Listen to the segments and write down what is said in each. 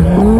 Lord.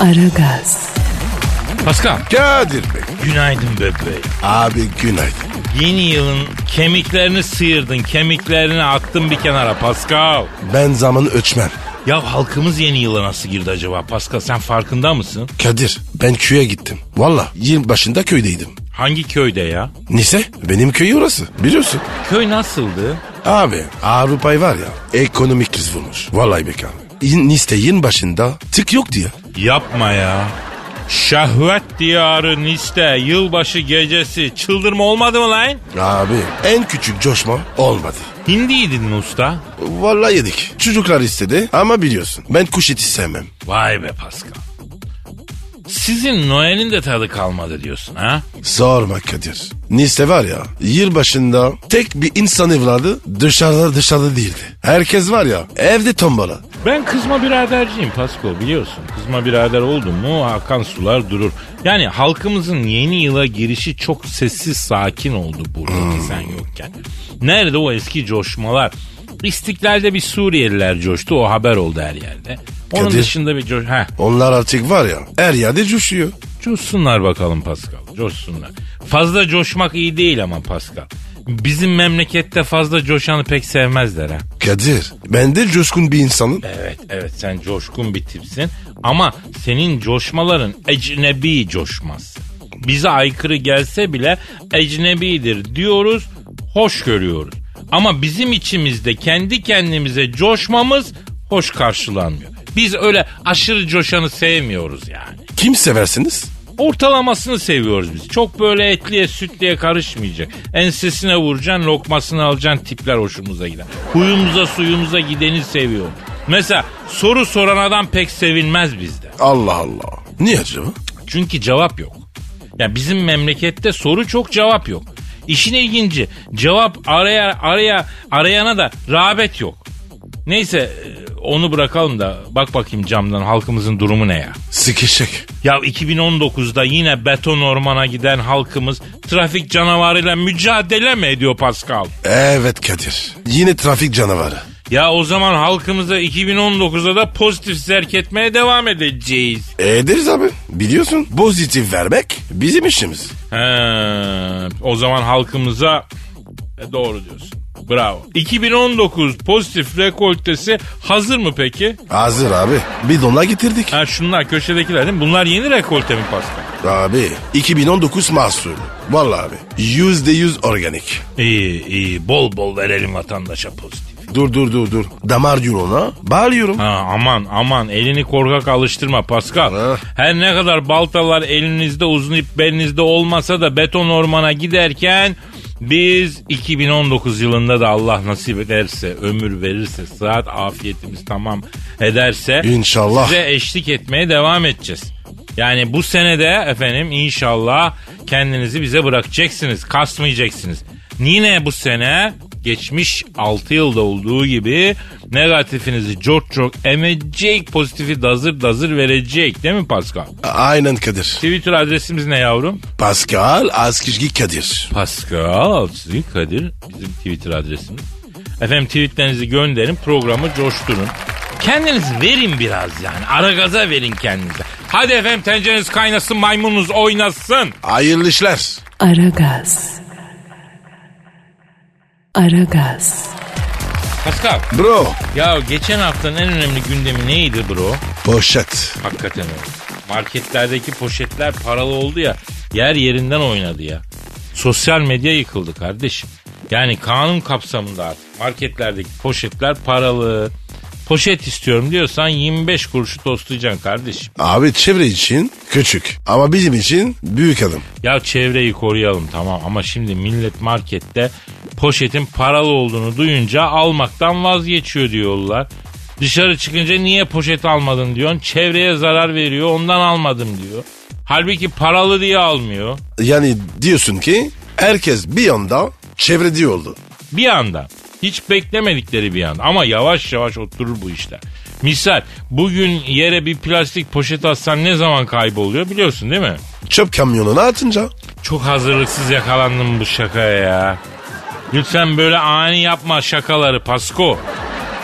Aragaz, Pascal. Kadir Bey. Günaydın bebeğim. Abi günaydın. Yeni yılın kemiklerini sıyırdın. Kemiklerini attın bir kenara Pascal. Ben zaman ölçmem. Ya halkımız yeni yıla nasıl girdi acaba Pascal? Sen farkında mısın? Kadir ben köye gittim. Valla yıl başında köydeydim. Hangi köyde ya? Nise benim köy orası biliyorsun. Köy nasıldı? Abi Avrupa'yı var ya ekonomik kriz vurmuş. Vallahi bekar. Nice'te yıl başında tık yoktu ya. Yapma ya. Şehvet diyarı Nice'de yılbaşı gecesi çıldırma olmadı mı lan? Abi en küçük coşma olmadı. Hindi yedin mi usta? Vallahi yedik. Çocuklar istedi ama biliyorsun ben kuş eti sevmem. Vay be Pascal. Sizin Noel'in de tadı kalmadı diyorsun ha? Sorma Kadir. Nice var ya yıl başında tek bir insan evladı dışarıda dışarıda değildi. Herkes var ya evde tombala. Ben kızma biraderciyim Pasko biliyorsun. Kızma birader oldum mu akan sular durur. Yani halkımızın yeni yıla girişi çok sessiz sakin oldu buradaki sen yokken. Nerede o eski coşmalar? İstiklal'de bir Suriyeliler coştu o haber oldu her yerde. Onun Kadir. dışında bir coş... Heh, Onlar artık var ya her yerde coşuyor. coşsunlar bakalım Pascal coşsunlar. Fazla coşmak iyi değil ama Pascal. Bizim memlekette fazla coşanı pek sevmezler ha. Kadir ben de coşkun bir insanım. Evet evet sen coşkun bir tipsin ama senin coşmaların ecnebi coşması. Bize aykırı gelse bile ecnebidir diyoruz, hoş görüyoruz. Ama bizim içimizde kendi kendimize coşmamız hoş karşılanmıyor. Biz öyle aşırı coşanı sevmiyoruz yani. Kim seversiniz? Ortalamasını seviyoruz biz. Çok böyle etliye sütliye karışmayacak. Ensesine vuracaksın lokmasını alacaksın tipler hoşumuza gider. Huyumuza suyumuza gideni seviyor. Mesela soru soran adam pek sevilmez bizde. Allah Allah. Niye acaba? Çünkü cevap yok. Ya bizim memlekette soru çok cevap yok. İşin ilginci cevap araya araya arayana da rağbet yok. Neyse onu bırakalım da bak bakayım camdan halkımızın durumu ne ya? Sıkışık. Ya 2019'da yine beton ormana giden halkımız trafik canavarıyla mücadele mi ediyor Pascal? Evet Kadir. Yine trafik canavarı. Ya o zaman halkımıza 2019'da da pozitif zerk etmeye devam edeceğiz. Ederiz abi. Biliyorsun pozitif vermek bizim işimiz. He, o zaman halkımıza e, doğru diyorsun. Bravo. 2019 pozitif rekoltesi hazır mı peki? Hazır abi. Bidonla getirdik. Ha şunlar köşedekiler değil mi? Bunlar yeni rekolte mi Pascal? Abi 2019 mahsulü. Vallahi abi. Yüzde yüz organik. İyi iyi bol bol verelim vatandaşa pozitif. Dur dur dur dur. Damar diyor ona. Bağırıyorum. Ha, aman aman elini korkak alıştırma Pascal. Ha. Her ne kadar baltalar elinizde uzun ip belinizde olmasa da beton ormana giderken biz 2019 yılında da Allah nasip ederse, ömür verirse, sıhhat afiyetimiz tamam ederse İnşallah. size eşlik etmeye devam edeceğiz. Yani bu senede efendim inşallah kendinizi bize bırakacaksınız, kasmayacaksınız. Yine bu sene geçmiş 6 yılda olduğu gibi negatifinizi çok çok emecek, pozitifi dazır dazır verecek değil mi Pascal? Aynen Kadir. Twitter adresimiz ne yavrum? Pascal Askizgi Kadir. Pascal Altçizgi Kadir bizim Twitter adresimiz. Efendim tweetlerinizi gönderin programı coşturun. Kendiniz verin biraz yani. Ara gaza verin kendinize. Hadi efendim tencereniz kaynasın maymununuz oynasın. Hayırlı işler. Aragaz. Aragaz. Pascal Bro. ya geçen haftanın en önemli gündemi neydi bro? Poşet. Hakikaten öyle. Marketlerdeki poşetler paralı oldu ya. Yer yerinden oynadı ya. Sosyal medya yıkıldı kardeşim. Yani kanun kapsamında artık marketlerdeki poşetler paralı. Poşet istiyorum diyorsan 25 kuruşu toslayacaksın kardeşim. Abi çevre için küçük. Ama bizim için büyük adım. Ya çevreyi koruyalım tamam ama şimdi millet markette poşetin paralı olduğunu duyunca almaktan vazgeçiyor diyorlar. Dışarı çıkınca niye poşet almadın diyorsun. Çevreye zarar veriyor ondan almadım diyor. Halbuki paralı diye almıyor. Yani diyorsun ki herkes bir anda çevreci oldu. Bir anda. Hiç beklemedikleri bir anda. Ama yavaş yavaş oturur bu işler. Misal bugün yere bir plastik poşet atsan ne zaman kayboluyor biliyorsun değil mi? Çöp kamyonuna atınca. Çok hazırlıksız yakalandım bu şakaya ya. Lütfen böyle ani yapma şakaları Pasko.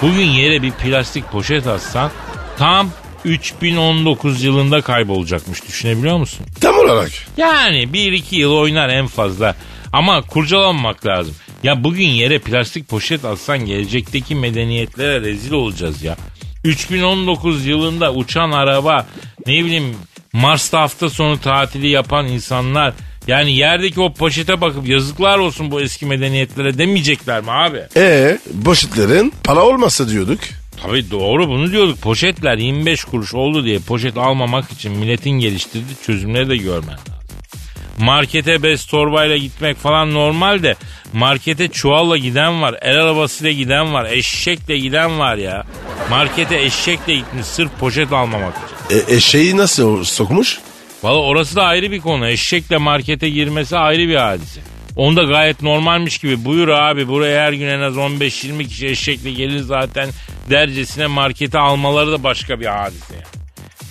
Bugün yere bir plastik poşet atsan tam 3019 yılında kaybolacakmış düşünebiliyor musun? Tam olarak. Yani 1-2 yıl oynar en fazla. Ama kurcalanmak lazım. Ya bugün yere plastik poşet atsan gelecekteki medeniyetlere rezil olacağız ya. 3019 yılında uçan araba ne bileyim Mars'ta hafta sonu tatili yapan insanlar yani yerdeki o poşete bakıp yazıklar olsun bu eski medeniyetlere demeyecekler mi abi? E poşetlerin para olmasa diyorduk. Tabii doğru bunu diyorduk. Poşetler 25 kuruş oldu diye poşet almamak için milletin geliştirdiği çözümleri de görmen lazım. Markete bez torbayla gitmek falan normal de markete çuvalla giden var, el arabasıyla giden var, eşekle giden var ya. Markete eşekle gitmiş sırf poşet almamak için. E, eşeği nasıl sokmuş? Valla orası da ayrı bir konu. Eşekle markete girmesi ayrı bir hadise. Onda gayet normalmiş gibi buyur abi buraya her gün en az 15-20 kişi eşekle gelir zaten dercesine markete almaları da başka bir hadise. Yani.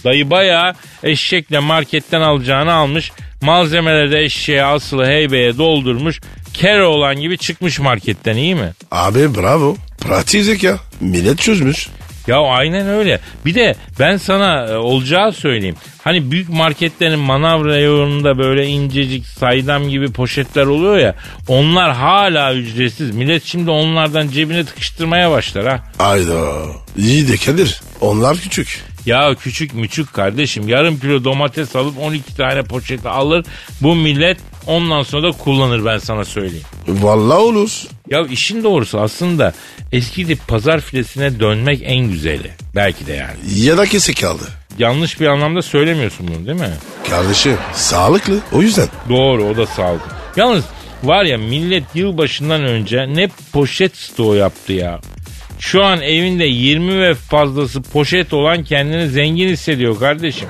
Dayı bayağı eşekle marketten alacağını almış malzemeleri de eşeğe asılı heybeye doldurmuş kere olan gibi çıkmış marketten iyi mi? Abi bravo. Pratik zeka. Millet çözmüş. Ya aynen öyle. Bir de ben sana e, olacağı söyleyeyim. Hani büyük marketlerin manav reyonunda böyle incecik saydam gibi poşetler oluyor ya. Onlar hala ücretsiz. Millet şimdi onlardan cebine tıkıştırmaya başlar ha. Ayda. İyi de Kadir. Onlar küçük. Ya küçük müçük kardeşim yarım kilo domates alıp 12 tane poşeti alır. Bu millet ondan sonra da kullanır ben sana söyleyeyim. Vallahi olur. Ya işin doğrusu aslında eski tip pazar filesine dönmek en güzeli. Belki de yani. Ya da kesik kaldı. Yanlış bir anlamda söylemiyorsun bunu değil mi? Kardeşim sağlıklı. O yüzden. Doğru o da sağlıklı. Yalnız var ya millet yılbaşından önce ne poşet stoğu yaptı ya. Şu an evinde 20 ve fazlası poşet olan kendini zengin hissediyor kardeşim.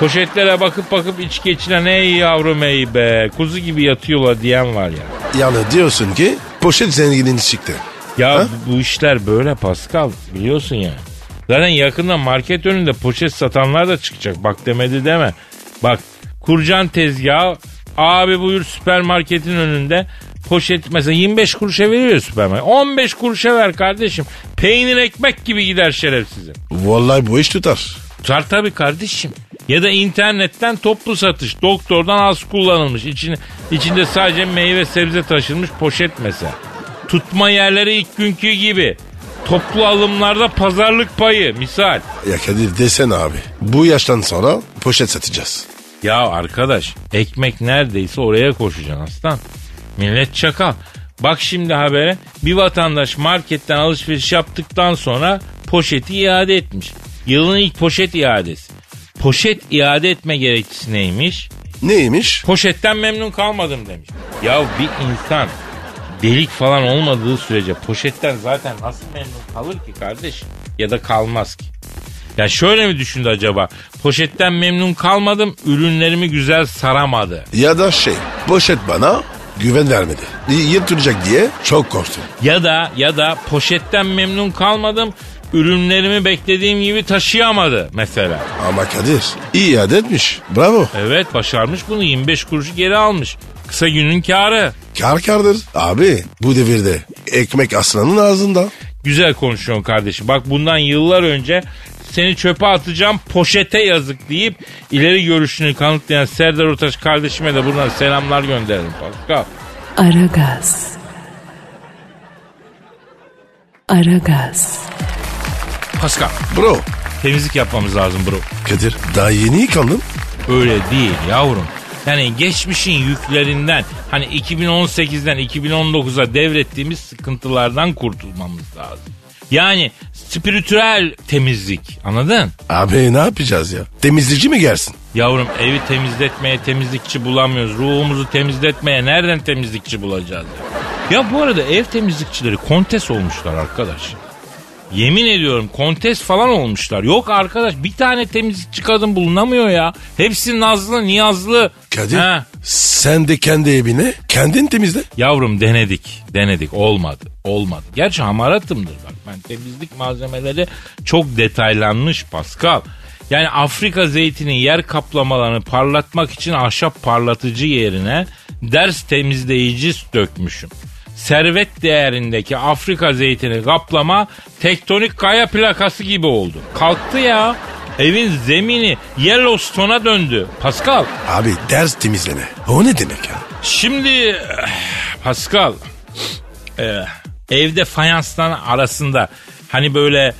Poşetlere bakıp bakıp iç geçilen ey yavrum ey be kuzu gibi yatıyorlar diyen var ya. Yani diyorsun ki poşet zenginin çıktı. Ya Ha? bu, işler böyle Pascal biliyorsun yani. Zaten yakında market önünde poşet satanlar da çıkacak. Bak demedi deme. Bak kurcan tezgahı abi buyur süpermarketin önünde poşet mesela 25 kuruşa veriyor süpermarket. 15 kuruşa ver kardeşim. Peynir ekmek gibi gider şerefsizim. Vallahi bu iş tutar. Tutar tabii kardeşim. Ya da internetten toplu satış. Doktordan az kullanılmış. İçine, içinde sadece meyve sebze taşınmış poşet mesela. Tutma yerleri ilk günkü gibi. Toplu alımlarda pazarlık payı misal. Ya Kadir desene abi. Bu yaştan sonra poşet satacağız. Ya arkadaş ekmek neredeyse oraya koşacaksın aslan. Millet çakal. Bak şimdi habere bir vatandaş marketten alışveriş yaptıktan sonra poşeti iade etmiş. Yılın ilk poşet iadesi. Poşet iade etme gerekçesi neymiş? Neymiş? Poşetten memnun kalmadım demiş. Ya bir insan delik falan olmadığı sürece poşetten zaten nasıl memnun kalır ki kardeş? Ya da kalmaz ki. Ya şöyle mi düşündü acaba? Poşetten memnun kalmadım, ürünlerimi güzel saramadı. Ya da şey poşet bana güven vermedi. Yırtılacak diye çok korktum. Ya da ya da poşetten memnun kalmadım, ürünlerimi beklediğim gibi taşıyamadı mesela. Ama Kadir iyi iade etmiş. Bravo. Evet başarmış bunu 25 kuruşu geri almış. Kısa günün karı. Kar kardır. Abi bu devirde ekmek aslanın ağzında. Güzel konuşuyorsun kardeşim. Bak bundan yıllar önce seni çöpe atacağım poşete yazık deyip ileri görüşünü kanıtlayan Serdar Ortaç kardeşime de buradan selamlar gönderelim Pascal. Aragaz. Aragaz. Pascal Bro temizlik yapmamız lazım bro. Kadir daha yeni yıkandın. Öyle değil yavrum. Yani geçmişin yüklerinden hani 2018'den 2019'a devrettiğimiz sıkıntılardan kurtulmamız lazım. Yani spiritüel temizlik anladın? Abi ne yapacağız ya? Temizleyici mi gelsin? Yavrum evi temizletmeye temizlikçi bulamıyoruz. Ruhumuzu temizletmeye nereden temizlikçi bulacağız? Ya, ya bu arada ev temizlikçileri kontes olmuşlar arkadaş. Yemin ediyorum kontes falan olmuşlar. Yok arkadaş bir tane temizlikçi kadın bulunamıyor ya. Hepsi nazlı niyazlı. Kadir Ha. sen de kendi evine kendin temizle. Yavrum denedik denedik olmadı olmadı. Gerçi hamaratımdır bak ben temizlik malzemeleri çok detaylanmış Pascal. Yani Afrika zeytini yer kaplamalarını parlatmak için ahşap parlatıcı yerine ders temizleyici dökmüşüm. Servet değerindeki Afrika zeytini kaplama tektonik kaya plakası gibi oldu. Kalktı ya. Evin zemini Yellowstone'a döndü. Pascal. Abi ders temizleme. O ne demek ya? Şimdi eh, Pascal eh, evde fayansların arasında hani böyle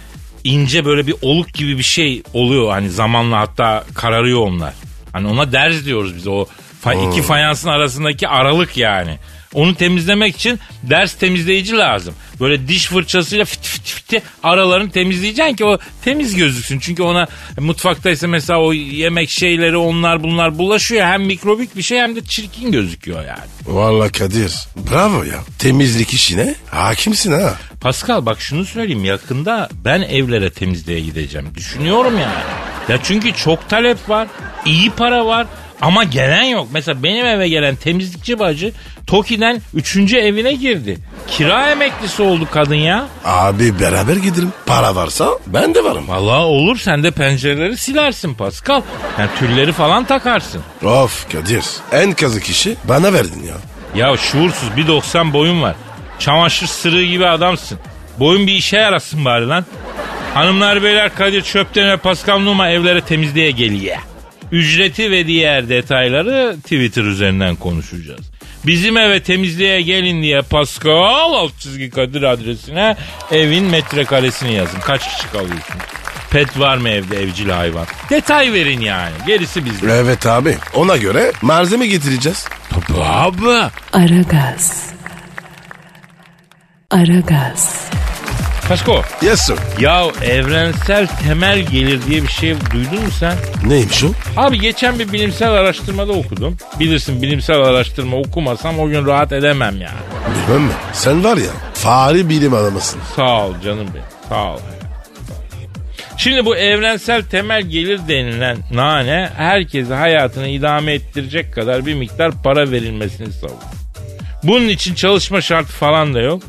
ince böyle bir oluk gibi bir şey oluyor hani zamanla hatta kararıyor onlar. Hani ona derz diyoruz biz o fa- iki fayansın arasındaki aralık yani. Onu temizlemek için ders temizleyici lazım. Böyle diş fırçasıyla fit fit fit aralarını temizleyeceksin ki o temiz gözüksün. Çünkü ona mutfaktaysa mesela o yemek şeyleri onlar bunlar bulaşıyor. Hem mikrobik bir şey hem de çirkin gözüküyor yani. Vallahi Kadir bravo ya. Temizlik işine hakimsin ha. Pascal bak şunu söyleyeyim yakında ben evlere temizliğe gideceğim. Düşünüyorum yani. Ya çünkü çok talep var. iyi para var. Ama gelen yok. Mesela benim eve gelen temizlikçi bacı Toki'den 3. evine girdi. Kira emeklisi oldu kadın ya. Abi beraber gidelim. Para varsa ben de varım. Vallahi olur sen de pencereleri silersin Pascal. Yani tülleri falan takarsın. Of Kadir en kazık işi bana verdin ya. Ya şuursuz 1.90 boyun var. Çamaşır sırığı gibi adamsın. Boyun bir işe yarasın bari lan. Hanımlar beyler Kadir Çöpten ve Pascal Numa evlere temizliğe geliyor. Ücreti ve diğer detayları Twitter üzerinden konuşacağız. Bizim eve temizliğe gelin diye Pascal alt çizgi Kadir adresine evin metrekaresini yazın. Kaç kişi kalıyorsunuz? Pet var mı evde evcil hayvan? Detay verin yani. Gerisi bizde. Evet abi ona göre malzeme getireceğiz. Tabii abi. Aragaz. Aragaz. Pasko. Yes sir. Ya evrensel temel gelir diye bir şey duydun mu sen? Neymiş o? Abi geçen bir bilimsel araştırmada okudum. Bilirsin bilimsel araştırma okumasam o gün rahat edemem yani. Bilmem mi? Sen var ya fari bilim adamısın. Sağ ol canım benim. Sağ ol. Şimdi bu evrensel temel gelir denilen nane herkese hayatını idame ettirecek kadar bir miktar para verilmesini savunuyor. Bunun için çalışma şartı falan da yok.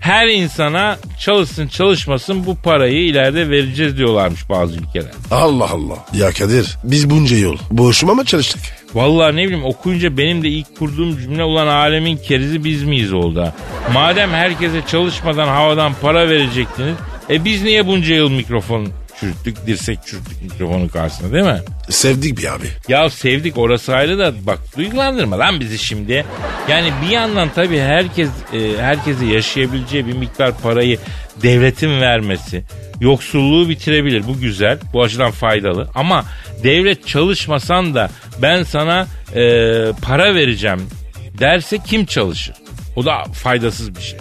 Her insana çalışsın çalışmasın bu parayı ileride vereceğiz diyorlarmış bazı ülkeler. Allah Allah. Ya Kadir biz bunca yol boşuma mı çalıştık? Vallahi ne bileyim okuyunca benim de ilk kurduğum cümle ulan alemin kerizi biz miyiz oldu ha. Madem herkese çalışmadan havadan para verecektiniz e biz niye bunca yıl mikrofon çürüttük dirsek çürüttük mikrofonun karşısında değil mi? Sevdik bir abi. Ya sevdik orası ayrı da bak duygulandırma lan bizi şimdi. Yani bir yandan tabii herkes e, herkese yaşayabileceği bir miktar parayı devletin vermesi yoksulluğu bitirebilir. Bu güzel. Bu açıdan faydalı. Ama devlet çalışmasan da ben sana e, para vereceğim derse kim çalışır? O da faydasız bir şey.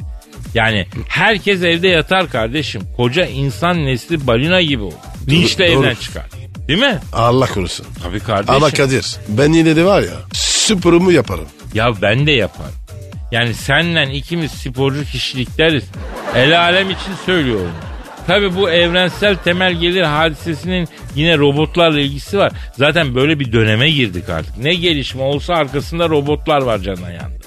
Yani herkes evde yatar kardeşim. Koca insan nesli balina gibi olur. Linçle doğru. evden çıkar. Değil mi? Allah korusun. Tabii kardeşim. Ama Kadir ben yine de var ya sporumu yaparım. Ya ben de yaparım. Yani senle ikimiz sporcu kişilikleriz. El alem için söylüyorum. Tabi bu evrensel temel gelir hadisesinin yine robotlarla ilgisi var. Zaten böyle bir döneme girdik artık. Ne gelişme olsa arkasında robotlar var canına yandı.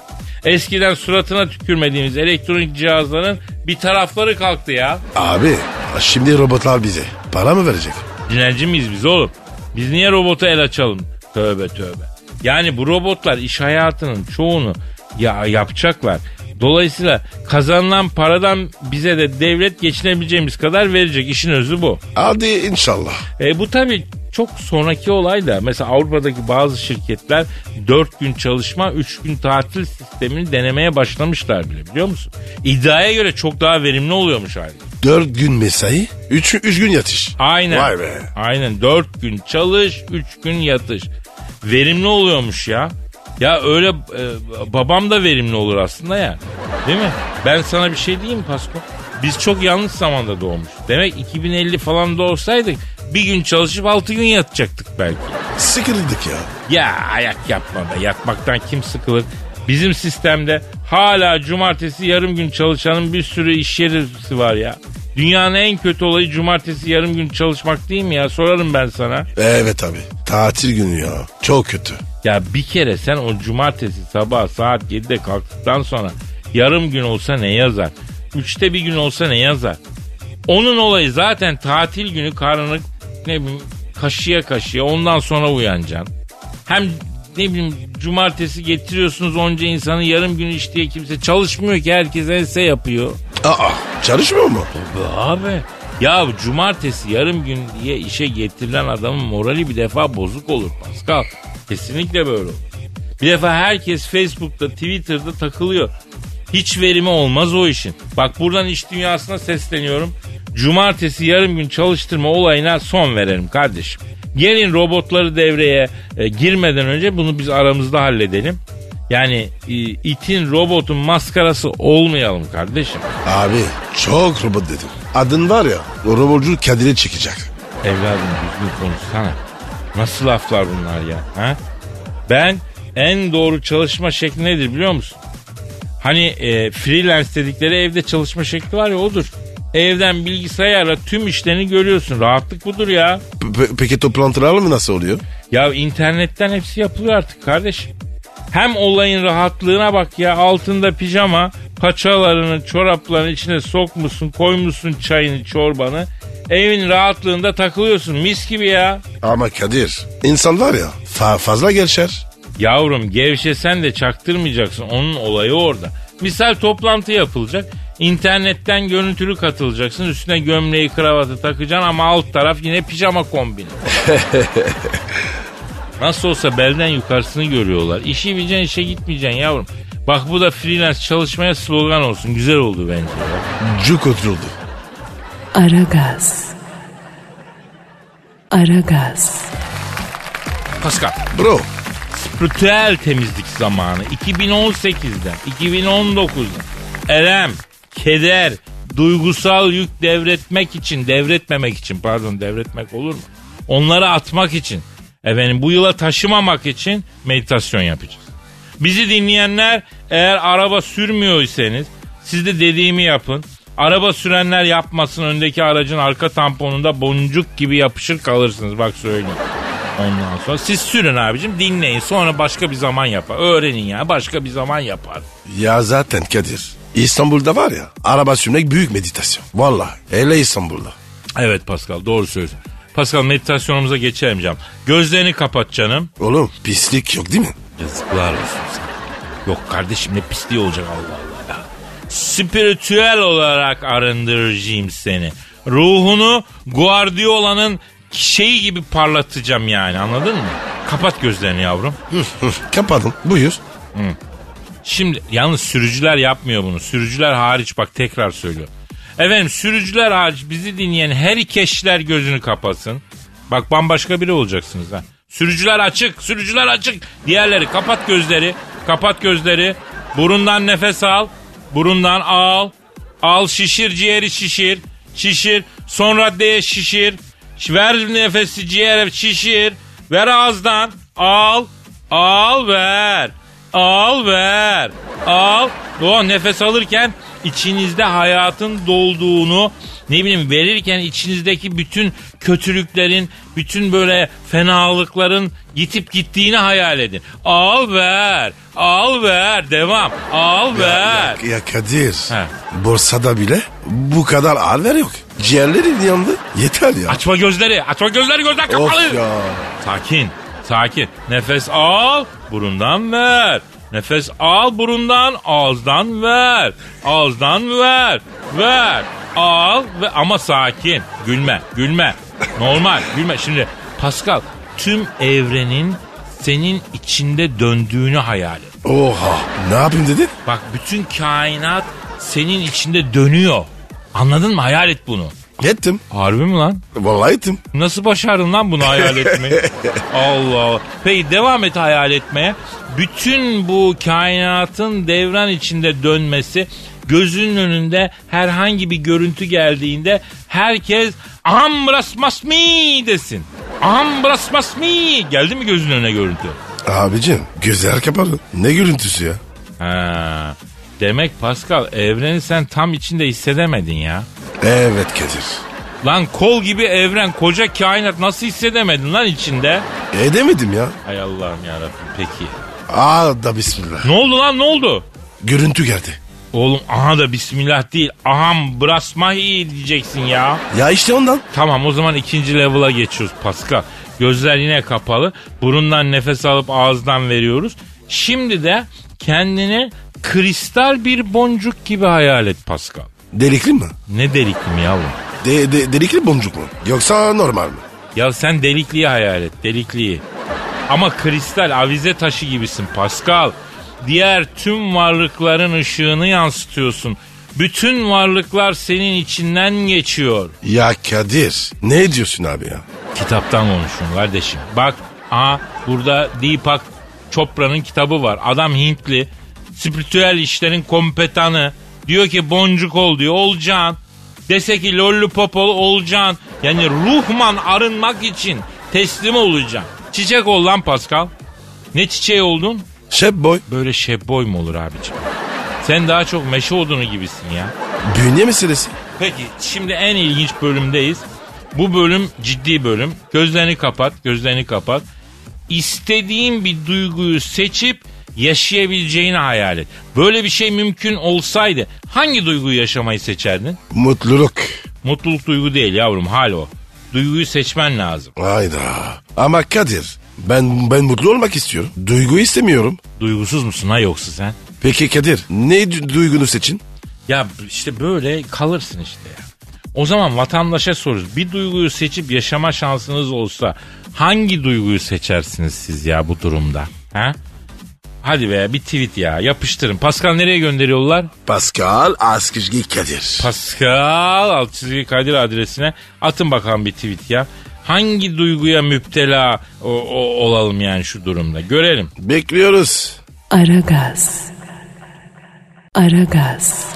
Eskiden suratına tükürmediğimiz elektronik cihazların bir tarafları kalktı ya. Abi şimdi robotlar bize para mı verecek? Dilenci miyiz biz oğlum? Biz niye robota el açalım? Tövbe tövbe. Yani bu robotlar iş hayatının çoğunu ya yapacaklar. Dolayısıyla kazanılan paradan bize de devlet geçinebileceğimiz kadar verecek. İşin özü bu. Hadi inşallah. E, bu tabii çok sonraki olay da mesela Avrupa'daki bazı şirketler 4 gün çalışma 3 gün tatil sistemini denemeye başlamışlar bile biliyor musun? İddiaya göre çok daha verimli oluyormuş halde. Dört gün mesai, üç, üç gün yatış. Aynen. Vay be. Aynen 4 gün çalış 3 gün yatış. Verimli oluyormuş ya. Ya öyle e, babam da verimli olur aslında ya. Değil mi? Ben sana bir şey diyeyim mi Pasko? Biz çok yanlış zamanda doğmuş. Demek 2050 falan doğsaydık bir gün çalışıp 6 gün yatacaktık belki. Sıkıldık ya. Ya ayak yapma be. Yatmaktan kim sıkılır? Bizim sistemde hala cumartesi yarım gün çalışanın bir sürü iş yeri var ya. Dünyanın en kötü olayı cumartesi yarım gün çalışmak değil mi ya? Sorarım ben sana. Evet abi. Tatil günü ya. Çok kötü. Ya bir kere sen o cumartesi sabah saat 7'de kalktıktan sonra yarım gün olsa ne yazar? Üçte bir gün olsa ne yazar? Onun olayı zaten tatil günü karnını ne bileyim kaşıya kaşıya ondan sonra uyanacaksın. Hem ne bileyim cumartesi getiriyorsunuz onca insanı yarım gün iş diye kimse çalışmıyor ki herkes ense yapıyor. Aa çalışmıyor mu? Abi ya cumartesi yarım gün diye işe getirilen adamın morali bir defa bozuk olur Pascal. Kesinlikle böyle olur. Bir defa herkes Facebook'ta Twitter'da takılıyor. Hiç verimi olmaz o işin. Bak buradan iş dünyasına sesleniyorum. Cumartesi yarım gün çalıştırma olayına son verelim kardeşim. Gelin robotları devreye e, girmeden önce bunu biz aramızda halledelim. Yani e, itin robotun maskarası olmayalım kardeşim. Abi çok robot dedim. Adın var ya o robotcu Kadir'e çekecek. Evladım düzgün konuşsana. Nasıl laflar bunlar ya? Ha? Ben en doğru çalışma şekli nedir biliyor musun? Hani e, freelance dedikleri evde çalışma şekli var ya odur. Evden bilgisayarla tüm işlerini görüyorsun. Rahatlık budur ya. Pe- peki toplantılar mı nasıl oluyor? Ya internetten hepsi yapılıyor artık kardeşim. Hem olayın rahatlığına bak ya altında pijama paçalarını çoraplarını içine sokmuşsun koymuşsun çayını çorbanı evin rahatlığında takılıyorsun mis gibi ya. Ama Kadir insan var ya fa- fazla geçer. Yavrum gevşesen de çaktırmayacaksın onun olayı orada. Misal toplantı yapılacak internetten görüntülü katılacaksın üstüne gömleği kravatı takacaksın ama alt taraf yine pijama kombini. Nasıl olsa belden yukarısını görüyorlar. İşi bileceksin işe gitmeyeceksin yavrum. Bak bu da freelance çalışmaya slogan olsun. Güzel oldu bence. ya. Cuk oturuldu. Aragaz. Aragaz. Pascal. Bro Spiritüel temizlik zamanı 2018'den 2019'dan elem, keder, duygusal yük devretmek için, devretmemek için pardon devretmek olur mu? Onları atmak için, efendim bu yıla taşımamak için meditasyon yapacağız. Bizi dinleyenler eğer araba sürmüyorsanız siz de dediğimi yapın. Araba sürenler yapmasın öndeki aracın arka tamponunda boncuk gibi yapışır kalırsınız bak söyleyeyim. Ondan sonra siz sürün abicim dinleyin sonra başka bir zaman yapar. Öğrenin ya başka bir zaman yapar. ya zaten Kadir İstanbul'da var ya araba sürmek büyük meditasyon. Vallahi hele İstanbul'da. Evet Pascal doğru söylüyorsun. Pascal meditasyonumuza geçelim canım. Gözlerini kapat canım. Oğlum pislik yok değil mi? Yazıklar olsun sana. Yok kardeşim ne pisliği olacak Allah Allah ya. Spiritüel olarak arındıracağım seni. Ruhunu Guardiola'nın şeyi gibi parlatacağım yani anladın mı? Kapat gözlerini yavrum. Kapadım buyur. Şimdi yalnız sürücüler yapmıyor bunu. Sürücüler hariç bak tekrar söylüyorum. Efendim sürücüler hariç bizi dinleyen her iki eşler gözünü kapatsın. Bak bambaşka biri olacaksınız ha. Sürücüler açık, sürücüler açık. Diğerleri kapat gözleri, kapat gözleri. Burundan nefes al, burundan al. Al şişir ciğeri şişir, şişir. Son raddeye şişir. Ver nefesi ciğere şişir. Ver ağızdan, al, al ver. Al ver. Al. O nefes alırken içinizde hayatın dolduğunu ne bileyim verirken içinizdeki bütün kötülüklerin, bütün böyle fenalıkların gitip gittiğini hayal edin. Al ver. Al ver. Devam. Al ver. Ya, ya Kadir He. borsada bile bu kadar haber yok. Ciğerlerin yandı yeter ya. Açma gözleri. Açma gözleri gözler of kapalı. ya. Sakin. Sakin. Nefes al. Burundan ver. Nefes al burundan, ağızdan ver. Ağızdan ver. Ver. Al ve ama sakin. Gülme, gülme. Normal, gülme. Şimdi Pascal, tüm evrenin senin içinde döndüğünü hayal et. Oha ne yapayım dedin? Bak bütün kainat senin içinde dönüyor. Anladın mı? Hayal et bunu. Ettim. Harbi mi lan? Vallahi ettim. Nasıl başardın lan bunu hayal etmeyi? Allah Allah. Peki devam et hayal etmeye. Bütün bu kainatın devran içinde dönmesi gözünün önünde herhangi bir görüntü geldiğinde herkes ambras masmi desin. Ambras masmi. Geldi mi gözünün önüne görüntü? Abicim gözler kapalı. Ne görüntüsü ya? Ha. Demek Pascal evreni sen tam içinde hissedemedin ya. Evet Kadir. Lan kol gibi evren koca kainat nasıl hissedemedin lan içinde? Edemedim ya. Hay Allah'ım yarabbim peki. Aa da bismillah. Ne oldu lan ne oldu? Görüntü geldi. Oğlum aha da bismillah değil. Aham brasmahi diyeceksin ya. Ya işte ondan. Tamam o zaman ikinci level'a geçiyoruz Pascal. Gözler yine kapalı. Burundan nefes alıp ağızdan veriyoruz. Şimdi de kendini kristal bir boncuk gibi hayal et Pascal. Delikli mi? Ne delikli mi yavrum? De, de- delikli boncuk mu? Yoksa normal mi? Ya sen delikliyi hayal et delikliyi. Ama kristal avize taşı gibisin Pascal. Diğer tüm varlıkların ışığını yansıtıyorsun. Bütün varlıklar senin içinden geçiyor. Ya Kadir ne diyorsun abi ya? Kitaptan konuşuyorum kardeşim. Bak aha burada Deepak Chopra'nın kitabı var. Adam Hintli. Spiritüel işlerin kompetanı. Diyor ki boncuk ol diyor. Olacaksın. Dese ki lollipop ol olacaksın. Yani ruhman arınmak için teslim olacaksın. Çiçek ol lan Pascal. Ne çiçeği oldun? Boy. Böyle şebboy mu olur abicim? Sen daha çok meşe odunu gibisin ya. Bünye meselesi. Peki şimdi en ilginç bölümdeyiz. Bu bölüm ciddi bölüm. Gözlerini kapat, gözlerini kapat. İstediğin bir duyguyu seçip yaşayabileceğini hayal et. Böyle bir şey mümkün olsaydı hangi duyguyu yaşamayı seçerdin? Mutluluk. Mutluluk duygu değil yavrum hal o. Duyguyu seçmen lazım. Hayda. Ama Kadir ben ben mutlu olmak istiyorum. Duygu istemiyorum. Duygusuz musun ha yoksa sen? Peki Kadir ne du- duygunu seçin? Ya işte böyle kalırsın işte ya. O zaman vatandaşa soruyoruz. Bir duyguyu seçip yaşama şansınız olsa hangi duyguyu seçersiniz siz ya bu durumda? Ha? Hadi be bir tweet ya yapıştırın. Pascal nereye gönderiyorlar? Pascal Askışgi Kadir. Pascal alt çizgi Kadir adresine atın bakalım bir tweet ya. Hangi duyguya müptela o- o- olalım yani şu durumda? Görelim. Bekliyoruz. Aragaz. Aragaz.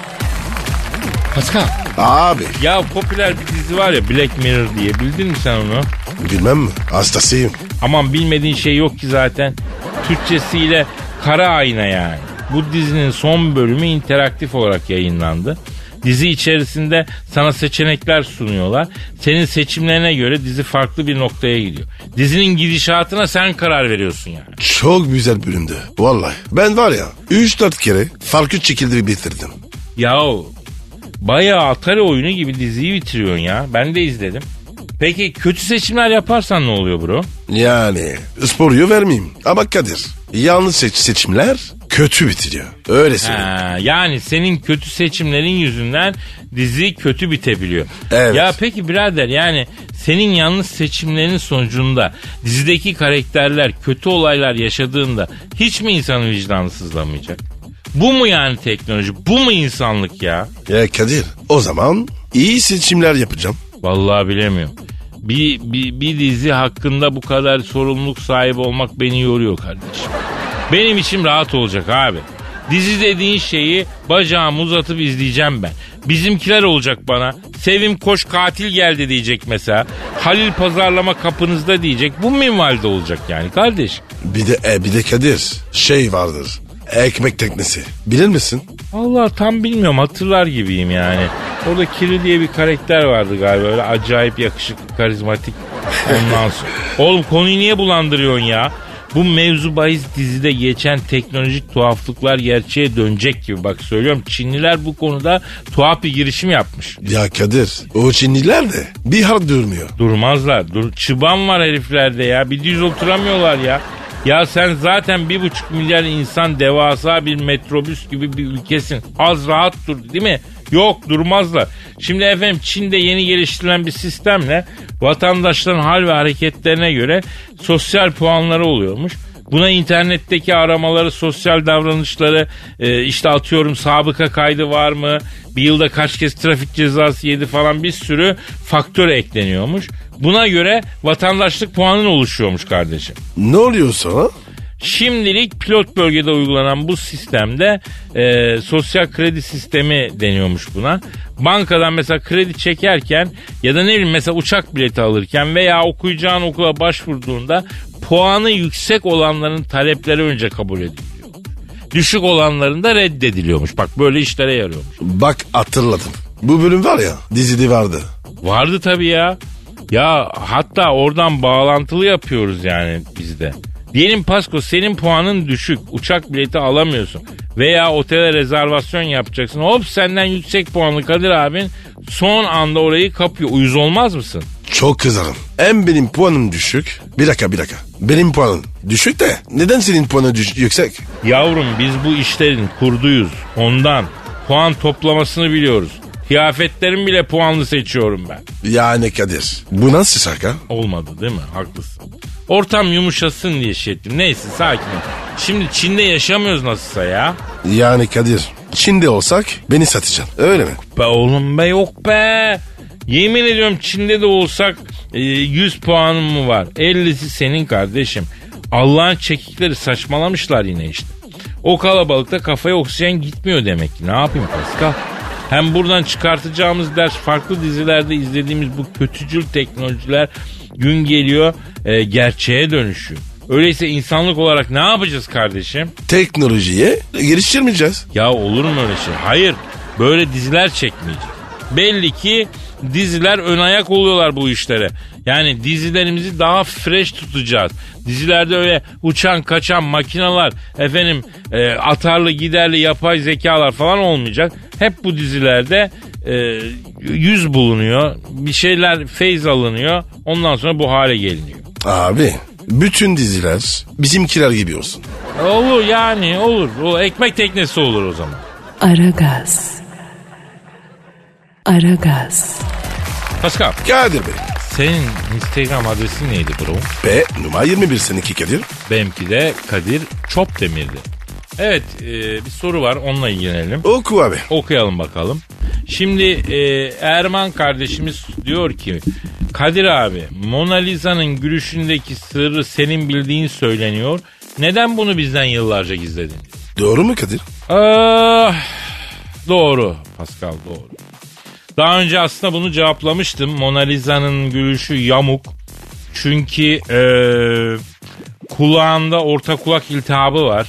Pascal. Abi Ya popüler bir dizi var ya Black Mirror diye bildin mi sen onu? bilmem mi? Hastasıyım. Aman bilmediğin şey yok ki zaten. Türkçesiyle kara ayna yani. Bu dizinin son bölümü interaktif olarak yayınlandı. Dizi içerisinde sana seçenekler sunuyorlar. Senin seçimlerine göre dizi farklı bir noktaya gidiyor. Dizinin gidişatına sen karar veriyorsun yani. Çok güzel bölümdü. Vallahi. Ben var ya 3-4 kere farklı şekilde bitirdim. Yahu bayağı Atari oyunu gibi diziyi bitiriyorsun ya. Ben de izledim. Peki kötü seçimler yaparsan ne oluyor bro? Yani sporuyu vermeyeyim. Ama Kadir yanlış seç seçimler kötü bitiriyor. Öyle söyleyeyim. Ha, yani senin kötü seçimlerin yüzünden dizi kötü bitebiliyor. Evet. Ya peki birader yani senin yanlış seçimlerin sonucunda dizideki karakterler kötü olaylar yaşadığında hiç mi insanın vicdanı sızlamayacak? Bu mu yani teknoloji? Bu mu insanlık ya? Ya Kadir o zaman iyi seçimler yapacağım. Vallahi bilemiyorum. Bir, bir, bir dizi hakkında bu kadar sorumluluk sahibi olmak beni yoruyor kardeşim. Benim içim rahat olacak abi. Dizi dediğin şeyi bacağımı uzatıp izleyeceğim ben. Bizimkiler olacak bana. Sevim koş katil geldi diyecek mesela. Halil pazarlama kapınızda diyecek. Bu minvalde olacak yani kardeş. Bir de e, bir de Kadir şey vardır. Ekmek teknesi. Bilir misin? Allah tam bilmiyorum hatırlar gibiyim yani. Orada Kiri diye bir karakter vardı galiba öyle acayip yakışıklı karizmatik ondan sonra. Oğlum konuyu niye bulandırıyorsun ya? Bu mevzu bahis dizide geçen teknolojik tuhaflıklar gerçeğe dönecek gibi bak söylüyorum. Çinliler bu konuda tuhaf bir girişim yapmış. Ya Kadir o Çinliler de bir har durmuyor. Durmazlar. Dur, çıban var heriflerde ya. Bir düz oturamıyorlar ya. Ya sen zaten bir buçuk milyar insan devasa bir metrobüs gibi bir ülkesin. Az rahat dur değil mi? Yok durmazlar. Şimdi efendim Çin'de yeni geliştirilen bir sistemle vatandaşların hal ve hareketlerine göre sosyal puanları oluyormuş. Buna internetteki aramaları, sosyal davranışları, e, işte atıyorum sabıka kaydı var mı, bir yılda kaç kez trafik cezası yedi falan bir sürü faktör ekleniyormuş. Buna göre vatandaşlık puanın oluşuyormuş kardeşim. Ne oluyor sonra? Şimdilik pilot bölgede uygulanan bu sistemde e, sosyal kredi sistemi deniyormuş buna. Bankadan mesela kredi çekerken ya da ne bileyim mesela uçak bileti alırken veya okuyacağın okula başvurduğunda puanı yüksek olanların talepleri önce kabul ediliyor. Düşük olanların da reddediliyormuş. Bak böyle işlere yarıyormuş. Bak hatırladım. Bu bölüm var ya dizide vardı. Vardı tabii ya. Ya hatta oradan bağlantılı yapıyoruz yani bizde. Diyelim Pasko senin puanın düşük. Uçak bileti alamıyorsun. Veya otele rezervasyon yapacaksın. Hop senden yüksek puanlı Kadir abin son anda orayı kapıyor. Uyuz olmaz mısın? Çok kızarım. Hem benim puanım düşük. Bir dakika bir dakika. Benim puanım düşük de neden senin puanın düş- yüksek? Yavrum biz bu işlerin kurduyuz. Ondan puan toplamasını biliyoruz. Kıyafetlerim bile puanlı seçiyorum ben. Yani Kadir. Bu nasıl şaka? Olmadı değil mi? Haklısın. Ortam yumuşasın diye şey ettim. Neyse sakin ol. Şimdi Çin'de yaşamıyoruz nasılsa ya. Yani Kadir. Çin'de olsak beni satacaksın. Öyle mi? Be oğlum be yok be. Yemin ediyorum Çin'de de olsak e, 100 puanım mı var? 50'si senin kardeşim. Allah'ın çekikleri saçmalamışlar yine işte. O kalabalıkta kafaya oksijen gitmiyor demek ki. Ne yapayım Pascal? Hem buradan çıkartacağımız ders farklı dizilerde izlediğimiz bu kötücül teknolojiler gün geliyor e, gerçeğe dönüşüyor. Öyleyse insanlık olarak ne yapacağız kardeşim? Teknolojiye geliştirmeyeceğiz. Ya olur mu öyle şey? Hayır. Böyle diziler çekmeyeceğiz. Belli ki diziler ön ayak oluyorlar bu işlere. Yani dizilerimizi daha fresh tutacağız. Dizilerde öyle uçan kaçan makinalar, efendim e, atarlı giderli yapay zekalar falan olmayacak. Hep bu dizilerde e, yüz bulunuyor. Bir şeyler feyz alınıyor. Ondan sonra bu hale geliniyor. Abi bütün diziler bizimkiler gibi olsun. Olur yani olur. O ekmek teknesi olur o zaman. Aragaz. Aragaz. Pascal Kadir Bey. senin Instagram adresin neydi bro? P numara 21 seninki Kadir. Benimki de Kadir Çopdemir'di. Evet e, bir soru var onunla ilgilenelim. Oku abi. Okuyalım bakalım. Şimdi e, Erman kardeşimiz diyor ki Kadir abi Mona Lisa'nın gülüşündeki sırrı senin bildiğin söyleniyor. Neden bunu bizden yıllarca gizledin? Doğru mu Kadir? Ah, doğru Pascal doğru. Daha önce aslında bunu cevaplamıştım. Mona Lisa'nın gülüşü yamuk. Çünkü eee, kulağında orta kulak iltihabı var.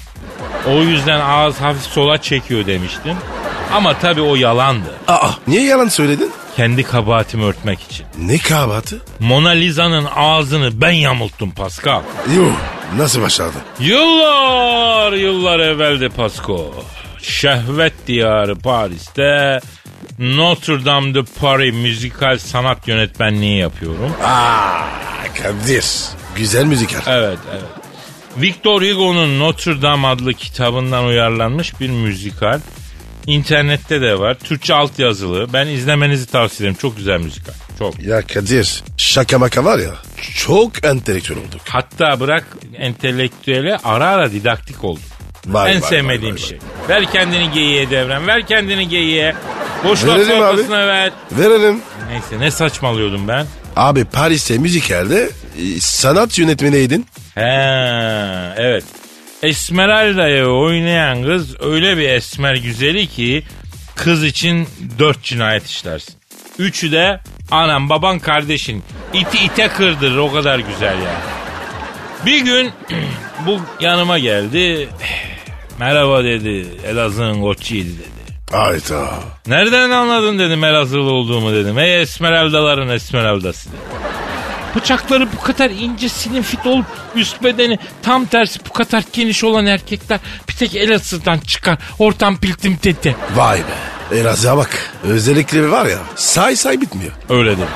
O yüzden ağız hafif sola çekiyor demiştim. Ama tabii o yalandı. Aa niye yalan söyledin? Kendi kabahatimi örtmek için. Ne kahvaltı? Mona Lisa'nın ağzını ben yamulttum Pascal. Yuh nasıl başardın? Yıllar yıllar evvelde Pasko. Şehvet diyarı Paris'te Notre Dame de Paris müzikal sanat yönetmenliği yapıyorum. Aa Kadir. Güzel müzikal. Evet evet. Victor Hugo'nun Notre Dame adlı kitabından uyarlanmış bir müzikal. İnternette de var. Türkçe altyazılı. Ben izlemenizi tavsiye ederim. Çok güzel müzikal. Çok. Ya Kadir şaka maka var ya çok entelektüel olduk. Hatta bırak entelektüele ara ara didaktik oldum. Vay, en vay, sevmediğim vay, vay, şey. Ver kendini geyiğe devren. Ver kendini geyiğe. Boş laf Verelim abi. ortasına ver. Verelim. Neyse ne saçmalıyordum ben. Abi Paris'te müzikalde e, sanat yönetmeniydin. He evet. Esmeralda'yı oynayan kız öyle bir esmer güzeli ki kız için dört cinayet işlersin. Üçü de anam baban kardeşin. İti ite kırdırır o kadar güzel yani. Bir gün bu yanıma geldi. Merhaba dedi. Elazığ'ın koçuydu dedi. Hayda. Nereden anladın dedim Elazığlı olduğumu dedim. Ey Esmeraldaların Esmeraldası dedim. Bıçakları bu kadar ince slim fit olup üst bedeni tam tersi bu kadar geniş olan erkekler bir tek Elazığ'dan çıkar. Ortam piltim tete. Vay be. Elazığ'a bak. Özellikleri var ya say say bitmiyor. Öyledir.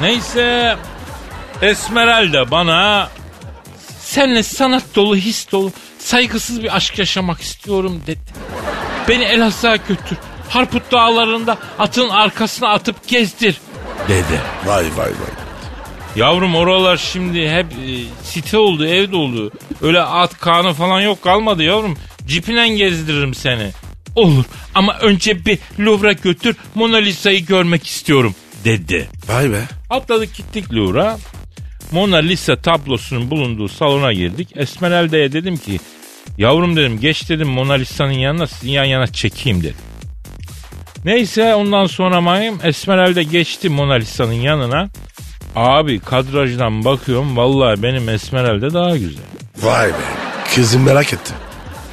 Neyse Esmeralda bana senle sanat dolu his dolu saygısız bir aşk yaşamak istiyorum dedi. Beni Elazığ'a götür. Harput dağlarında atın arkasına atıp gezdir dedi. Vay vay vay. Yavrum oralar şimdi hep e, site oldu, ev doldu. Öyle at kanı falan yok kalmadı yavrum. Cipinen gezdiririm seni. Olur ama önce bir Louvre'a götür Mona Lisa'yı görmek istiyorum dedi. Vay be. Atladık gittik Louvre'a. Mona Lisa tablosunun bulunduğu salona girdik. Esmeralda'ya dedim ki yavrum dedim geç dedim Mona Lisa'nın yanına sizi yan yana çekeyim dedim. Neyse ondan sonra mayım Esmeralda geçti Mona Lisa'nın yanına. Abi kadrajdan bakıyorum vallahi benim Esmeralda daha güzel. Vay be. Kızım merak ettim.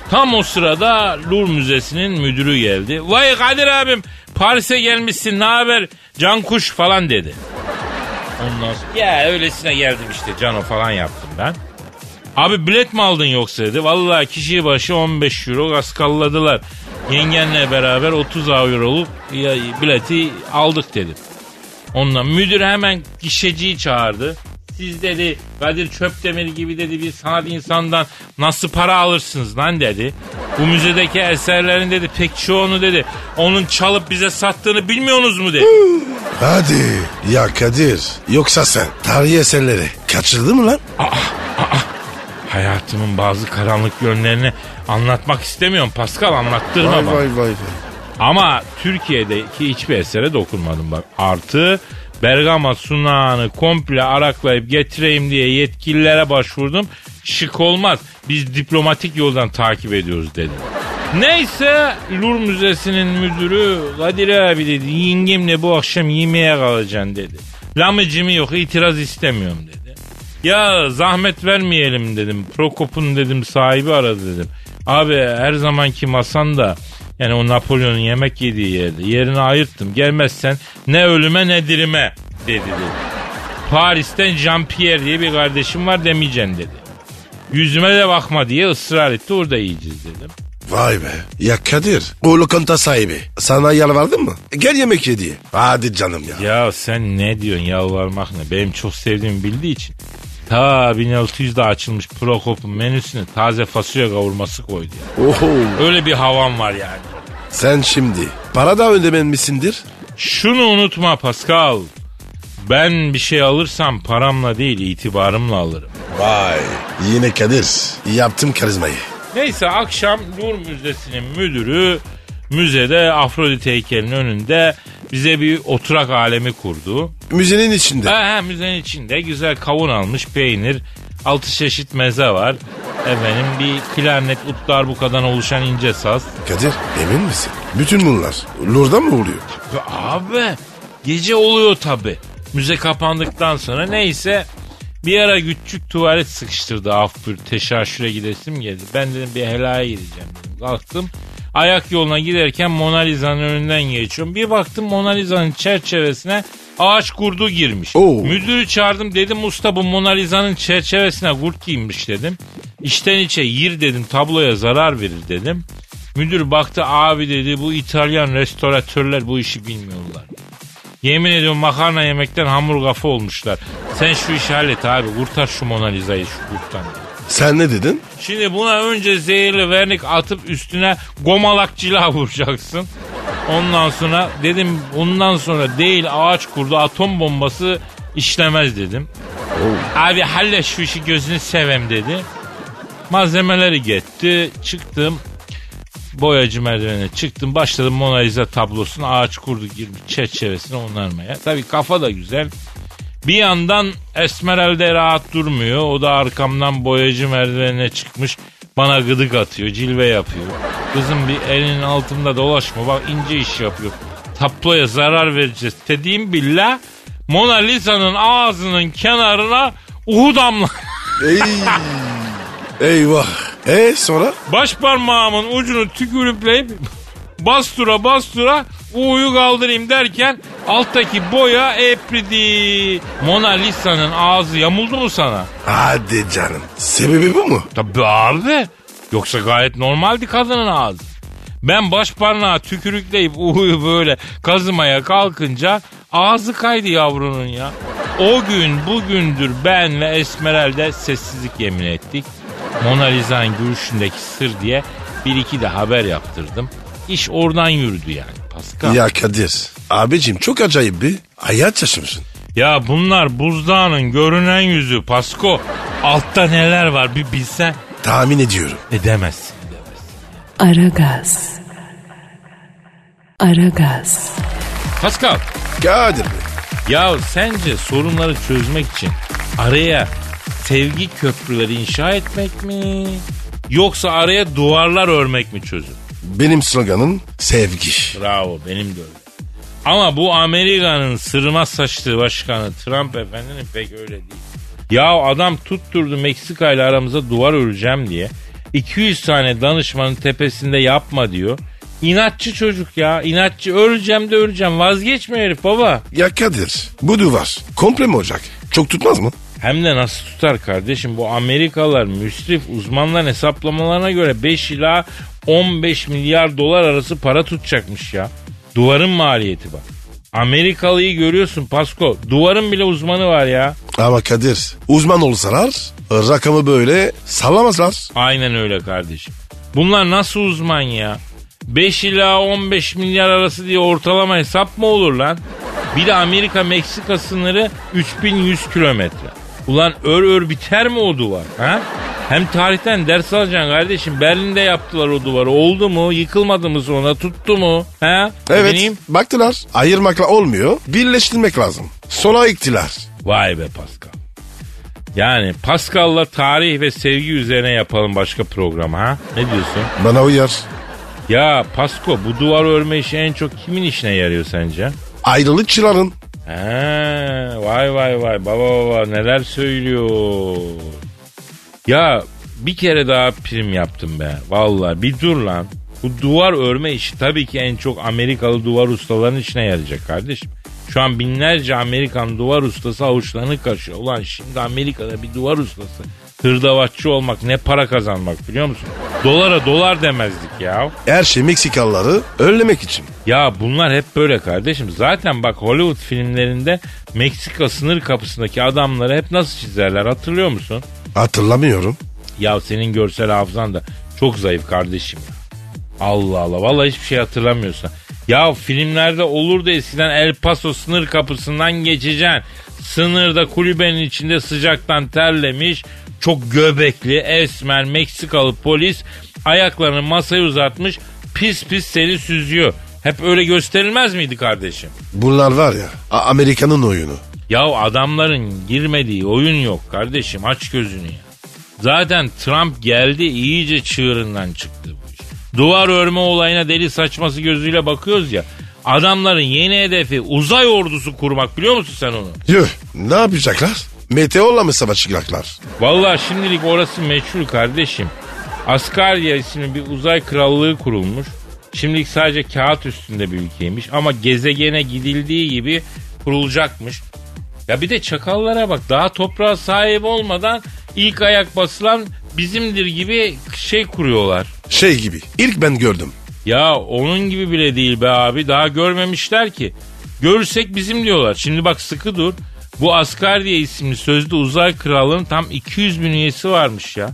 Tam o sırada Louvre Müzesi'nin müdürü geldi. Vay Kadir abim Paris'e gelmişsin ne haber Cankuş falan dedi. Ondan sonra ya öylesine geldim işte Cano falan yaptım ben. Abi bilet mi aldın yoksa dedi. Vallahi kişi başı 15 euro gaskalladılar. Yengenle beraber 30 euroluk ya, bileti aldık dedim. Ondan müdür hemen gişeciyi çağırdı. Siz dedi Kadir Çöptemir gibi dedi bir sanat insandan nasıl para alırsınız lan dedi. Bu müzedeki eserlerin dedi pek çoğunu dedi onun çalıp bize sattığını bilmiyorsunuz mu dedi. Hadi. Ya Kadir. Yoksa sen tarihi eserleri kaçırdın mı lan? Hayatımın bazı karanlık yönlerini anlatmak istemiyorum Pascal anlattırma Vay bana. vay vay vay. Ama Türkiye'deki hiçbir esere dokunmadım bak. Artı Bergama sunağını komple araklayıp getireyim diye yetkililere başvurdum. Şık olmaz. Biz diplomatik yoldan takip ediyoruz dedi. Neyse Louvre Müzesi'nin müdürü Kadir abi dedi yengemle bu akşam yemeğe kalacaksın dedi. Lamıcımı yok itiraz istemiyorum dedi. Ya zahmet vermeyelim dedim. Prokop'un dedim sahibi aradı dedim. Abi her zamanki masanda yani o Napolyon'un yemek yediği yerde yerini ayırttım. Gelmezsen ne ölüme ne dirime dedi dedi. Paris'ten Jean-Pierre diye bir kardeşim var demeyeceksin dedi. Yüzüme de bakma diye ısrar etti orada yiyeceğiz dedim. Vay be. Ya Kadir. O lokanta sahibi. Sana yalvardın mı? Gel yemek ye diye. Hadi canım ya. Ya sen ne diyorsun yalvarmak ne? Benim çok sevdiğimi bildiği için. Ta 1600'de açılmış Prokop'un menüsüne taze fasulye kavurması koydu ya. Oho. Öyle bir havam var yani. Sen şimdi para da ödemen misindir? Şunu unutma Pascal. Ben bir şey alırsam paramla değil itibarımla alırım. Vay. Yine Kadir. Yaptım karizmayı. Neyse akşam Louvre Müzesi'nin müdürü müzede Afrodit heykelinin önünde bize bir oturak alemi kurdu. Müzenin içinde. Ha, ha, müzenin içinde güzel kavun almış peynir, altı çeşit meze var. Efendim bir klarnet ut darbukadan oluşan ince saz. Kadir emin misin? Bütün bunlar Lour'da mı oluyor? Abi gece oluyor tabi. Müze kapandıktan sonra neyse bir ara küçük tuvalet sıkıştırdı af buyur teşaşüre gidesim geldi. Ben dedim bir helaya gideceğim. Kalktım ayak yoluna giderken Mona Lisa'nın önünden geçiyorum. Bir baktım Mona Lisa'nın çerçevesine ağaç kurdu girmiş. Oo. Müdürü çağırdım dedim usta bu Mona Lisa'nın çerçevesine kurt giymiş dedim. İçten içe yir dedim tabloya zarar verir dedim. Müdür baktı abi dedi bu İtalyan restoratörler bu işi bilmiyorlar. Yemin ediyorum makarna yemekten hamur kafa olmuşlar. Sen şu işi hallet abi kurtar şu Mona Lisa'yı şu kurttan. Sen ne dedin? Şimdi buna önce zehirli vernik atıp üstüne gomalak cila vuracaksın. Ondan sonra dedim ondan sonra değil ağaç kurdu atom bombası işlemez dedim. Abi hallet şu işi gözünü sevem dedi. Malzemeleri getti çıktım. Boyacı merdivenine çıktım başladım Mona Lisa tablosunu ağaç kurdu girmiş çerçevesine onarmaya. Tabii kafa da güzel. Bir yandan Esmeralda rahat durmuyor. O da arkamdan boyacı merdivenine çıkmış. Bana gıdık atıyor, cilve yapıyor. Kızım bir elinin altında dolaşma bak ince iş yapıyor. Tabloya zarar vereceğiz. Dediğim billah Mona Lisa'nın ağzının kenarına uhu damla. Ey. Eyvah. E sonra? Baş parmağımın ucunu tükürüpleyip bastura bastura uyu kaldırayım derken alttaki boya epridi. Mona Lisa'nın ağzı yamuldu mu sana? Hadi canım. Sebebi bu mu? Tabii abi. Yoksa gayet normaldi kadının ağzı. Ben baş parmağı tükürükleyip uyu böyle kazımaya kalkınca ağzı kaydı yavrunun ya. O gün bugündür ben ve Esmeralda sessizlik yemin ettik. Mona Lisa'nın görüşündeki sır diye bir iki de haber yaptırdım. İş oradan yürüdü yani Pascal. Ya, Ya Kadir. Abicim çok acayip bir hayat yaşamışsın. bunlar buzdağının görünen yüzü Pasko. Altta neler var bir bilsen Tahmin ediyorum. edemezsin. Aragaz. Aragaz. Pascal Kadir Bey. Ya sence sorunları çözmek için araya sevgi köprüleri inşa etmek mi? Yoksa araya duvarlar örmek mi çözüm? Benim sloganım sevgi. Bravo benim de öyle. Ama bu Amerika'nın sırma saçlı başkanı Trump efendinin pek öyle değil. Ya adam tutturdu Meksika ile aramıza duvar öreceğim diye. 200 tane danışmanın tepesinde yapma diyor. İnatçı çocuk ya. inatçı öleceğim de öleceğim. Vazgeçme herif baba. Ya Kadir bu duvar komple mi olacak? Çok tutmaz mı? Hem de nasıl tutar kardeşim? Bu Amerikalılar müsrif uzmanların hesaplamalarına göre 5 ila 15 milyar dolar arası para tutacakmış ya. Duvarın maliyeti bak. Amerikalıyı görüyorsun Pasko. Duvarın bile uzmanı var ya. Ama Kadir uzman olsalar rakamı böyle sallamazlar. Aynen öyle kardeşim. Bunlar nasıl uzman ya? 5 ila 15 milyar arası diye ortalama hesap mı olur lan? Bir de Amerika Meksika sınırı 3100 kilometre. Ulan ör ör biter mi o duvar? Ha? Hem tarihten ders alacaksın kardeşim. Berlin'de yaptılar o duvarı. Oldu mu? Yıkılmadı mı sonra? Tuttu mu? Ha? Evet Bileyim. baktılar ayırmakla olmuyor birleştirmek lazım. Sola iktiler. Vay be Pascal. Yani Pascal'la tarih ve sevgi üzerine yapalım başka program ha? Ne diyorsun? Bana uyar. Ya Pasko bu duvar örme işi en çok kimin işine yarıyor sence? Ayrılıkçıların. He, vay vay vay baba baba neler söylüyor. Ya bir kere daha prim yaptım be. Vallahi bir dur lan. Bu duvar örme işi tabii ki en çok Amerikalı duvar ustalarının işine yarayacak kardeşim. Şu an binlerce Amerikan duvar ustası avuçlarını kaşıyor. Ulan şimdi Amerika'da bir duvar ustası hırdavatçı olmak ne para kazanmak biliyor musun? Dolara dolar demezdik ya. Her şey Meksikalıları önlemek için. Ya bunlar hep böyle kardeşim. Zaten bak Hollywood filmlerinde Meksika sınır kapısındaki adamları hep nasıl çizerler hatırlıyor musun? Hatırlamıyorum. Ya senin görsel hafızan da çok zayıf kardeşim ya. Allah Allah vallahi hiçbir şey hatırlamıyorsun. Ya filmlerde olurdu eskiden El Paso sınır kapısından geçeceksin. Sınırda kulübenin içinde sıcaktan terlemiş çok göbekli esmer Meksikalı polis ayaklarını masaya uzatmış pis pis seni süzüyor. Hep öyle gösterilmez miydi kardeşim? Bunlar var ya Amerika'nın oyunu. Ya adamların girmediği oyun yok kardeşim aç gözünü ya. Zaten Trump geldi iyice çığırından çıktı bu iş. Duvar örme olayına deli saçması gözüyle bakıyoruz ya. Adamların yeni hedefi uzay ordusu kurmak biliyor musun sen onu? Yuh ne yapacaklar? Meteorla mı savaşacaklar? Vallahi şimdilik orası meçhul kardeşim. Asgardia isimli bir uzay krallığı kurulmuş. Şimdilik sadece kağıt üstünde bir ülkeymiş ama gezegene gidildiği gibi kurulacakmış. Ya bir de çakallara bak daha toprağa sahip olmadan ilk ayak basılan bizimdir gibi şey kuruyorlar. Şey gibi ilk ben gördüm. Ya onun gibi bile değil be abi daha görmemişler ki. Görürsek bizim diyorlar. Şimdi bak sıkı dur. Bu Asgardia isimli sözlü uzay krallığının tam 200 bin üyesi varmış ya.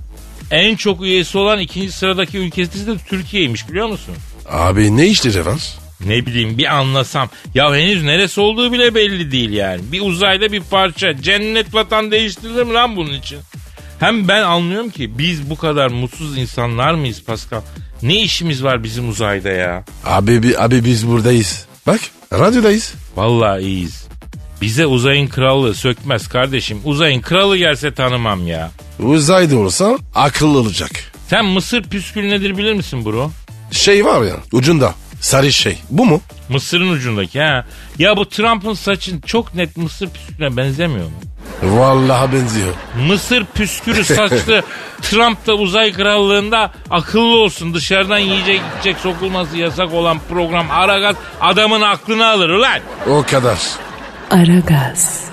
En çok üyesi olan ikinci sıradaki ülkesi de Türkiye'ymiş biliyor musun? Abi ne işleri var? Ne bileyim bir anlasam. Ya henüz neresi olduğu bile belli değil yani. Bir uzayda bir parça. Cennet vatan değiştirilir mi lan bunun için? Hem ben anlıyorum ki biz bu kadar mutsuz insanlar mıyız Pascal? Ne işimiz var bizim uzayda ya? Abi, bi- abi biz buradayız. Bak radyodayız. Vallahi iyiyiz. Bize uzayın krallığı sökmez kardeşim. Uzayın kralı gelse tanımam ya. Uzayda olsa akıllı olacak. Sen mısır püskül nedir bilir misin bro? Şey var ya ucunda sarı şey. Bu mu? Mısırın ucundaki ha. Ya bu Trump'ın saçın çok net mısır püskülüne benzemiyor mu? Vallahi benziyor. Mısır püskürü saçlı Trump da uzay krallığında akıllı olsun. Dışarıdan yiyecek içecek sokulması yasak olan program Aragaz adamın aklını alır ulan. O kadar. Aragaz.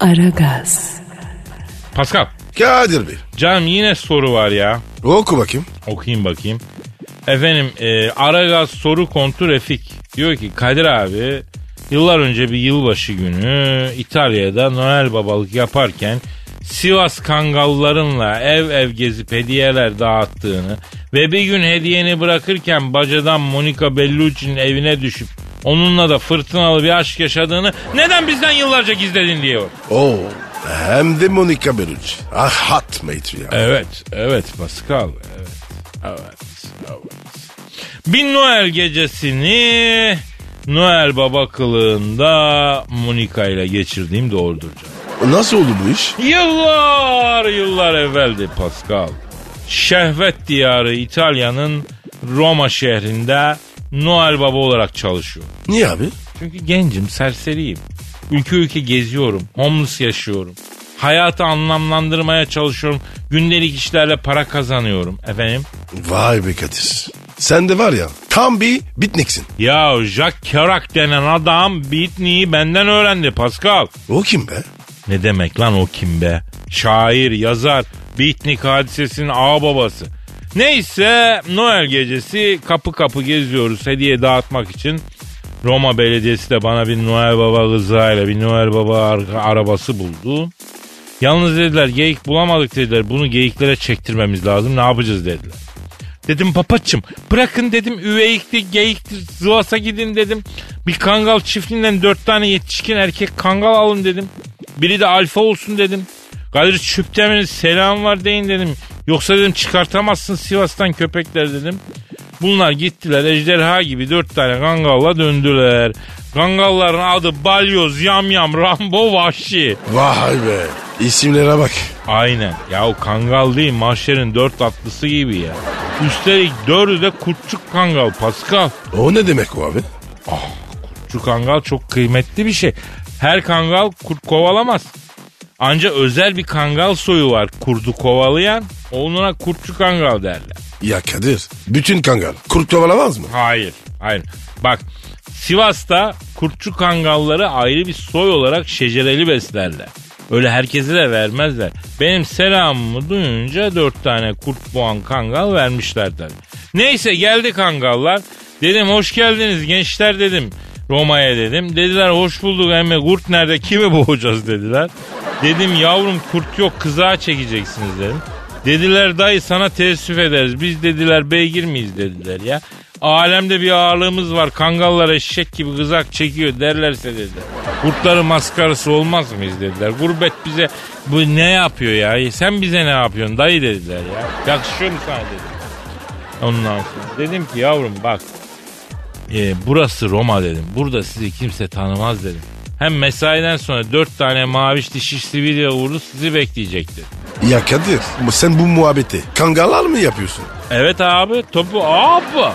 Aragaz. Pascal Kadir Bey. canım yine soru var ya. Oku bakayım. Okuyayım bakayım. Efendim e, Aragaz soru kontu Refik. Diyor ki Kadir abi yıllar önce bir yılbaşı günü İtalya'da Noel babalık yaparken Sivas kangallarınla ev ev gezip hediyeler dağıttığını ve bir gün hediyeni bırakırken bacadan Monica Bellucci'nin evine düşüp onunla da fırtınalı bir aşk yaşadığını neden bizden yıllarca gizledin diyor. Oo. Hem de Monica Bellucci. Ah hot mate ya. Evet, evet Pascal. Evet, evet, evet. Bir Noel gecesini Noel baba kılığında Monica ile geçirdiğim doğrudur canım. Nasıl oldu bu iş? Yıllar yıllar evveldi Pascal. Şehvet diyarı İtalya'nın Roma şehrinde Noel baba olarak çalışıyor. Niye abi? Çünkü gencim, serseriyim. Ülke ülke geziyorum, homeless yaşıyorum. Hayatı anlamlandırmaya çalışıyorum. Gündelik işlerle para kazanıyorum efendim. Vay be Kadir. Sen de var ya tam bir bitniksin. Ya Jack Kerouac denen adam Beatnik'i benden öğrendi Pascal. O kim be? Ne demek lan o kim be? Şair, yazar, Beatnik hadisesinin ağ babası. Neyse Noel gecesi kapı kapı geziyoruz hediye dağıtmak için. Roma Belediyesi de bana bir Noel Baba rızayla bir Noel Baba ar- arabası buldu. Yalnız dediler geyik bulamadık dediler. Bunu geyiklere çektirmemiz lazım. Ne yapacağız dediler. Dedim papaçım bırakın dedim üveyikli geyikli zıvasa gidin dedim. Bir kangal çiftliğinden dört tane yetişkin erkek kangal alın dedim. Biri de alfa olsun dedim. Kadir Çüptem'in selam var deyin dedim. Yoksa dedim çıkartamazsın Sivas'tan köpekler dedim. Bunlar gittiler ejderha gibi dört tane kangalla döndüler. Kangalların adı Balyoz, Yamyam, Rambo, Vahşi. Vay be. İsimlere bak. Aynen. Ya o kangal değil mahşerin dört atlısı gibi ya. Üstelik dördü de kurtçuk kangal Pascal. O ne demek o abi? Şu kangal çok kıymetli bir şey. Her kangal kurt kovalamaz. Ancak özel bir kangal soyu var kurdu kovalayan. Onuna kurtçu kangal derler. Ya Kadir bütün kangal kurt kovalamaz mı? Hayır. Hayır. Bak Sivas'ta kurtçu kangalları ayrı bir soy olarak şecereli beslerler. Öyle herkese de vermezler. Benim selamımı duyunca dört tane kurt boğan kangal vermişler tabii. Neyse geldi kangallar. Dedim hoş geldiniz gençler dedim. Roma'ya dedim. Dediler hoş bulduk emme kurt nerede kimi boğacağız dediler. Dedim yavrum kurt yok kızağa çekeceksiniz dedim. Dediler dayı sana teessüf ederiz. Biz dediler beygir miyiz dediler ya. Alemde bir ağırlığımız var. Kangallar eşek gibi kızak çekiyor derlerse dediler. Kurtların maskarası olmaz mıyız dediler. Gurbet bize bu ne yapıyor ya? Sen bize ne yapıyorsun dayı dediler ya. Yakışıyor mu sana dedim. Ondan sonra dedim ki yavrum bak e, burası Roma dedim. Burada sizi kimse tanımaz dedim. Hem mesaiden sonra dört tane maviş dişi Sibirya uğurlu sizi bekleyecektir. Ya Kadir sen bu muhabbeti kangallar mı yapıyorsun? Evet abi topu abi.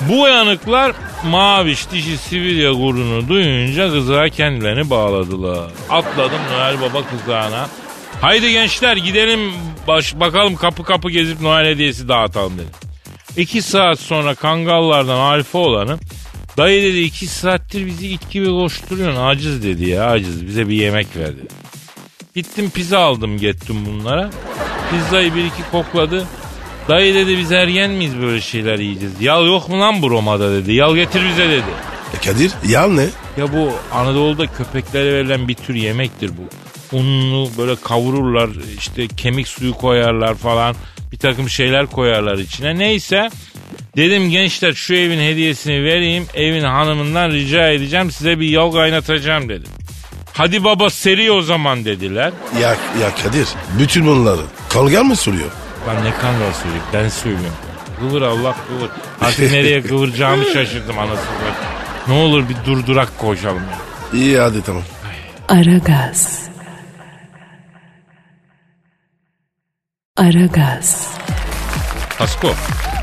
Bu uyanıklar maviş dişi Sibirya gurunu duyunca kızağa kendilerini bağladılar. Atladım Noel Baba kızağına. Haydi gençler gidelim baş, bakalım kapı kapı gezip Noel hediyesi dağıtalım dedim. İki saat sonra kangallardan alfa olanı dayı dedi iki saattir bizi it gibi koşturuyorsun aciz dedi ya aciz bize bir yemek ver dedi. Gittim pizza aldım gettim bunlara. Pizzayı bir iki kokladı. Dayı dedi biz ergen miyiz böyle şeyler yiyeceğiz. Yal yok mu lan bu Roma'da dedi. Yal getir bize dedi. E Kadir yal ne? Ya bu Anadolu'da köpeklere verilen bir tür yemektir bu. Unlu böyle kavururlar işte kemik suyu koyarlar falan. Bir takım şeyler koyarlar içine. Neyse dedim gençler şu evin hediyesini vereyim. Evin hanımından rica edeceğim size bir yal kaynatacağım dedim. Hadi baba seri o zaman dediler. Ya, ya Kadir bütün bunları kangal mı soruyor? Ben ne kangal söyleyeyim ben söylüyorum. Kıvır Allah kıvır. Artık nereye kıvıracağımı şaşırdım anasını. Ne olur bir durdurak koşalım. ya. İyi hadi tamam. Aragaz. Aragaz. Pasko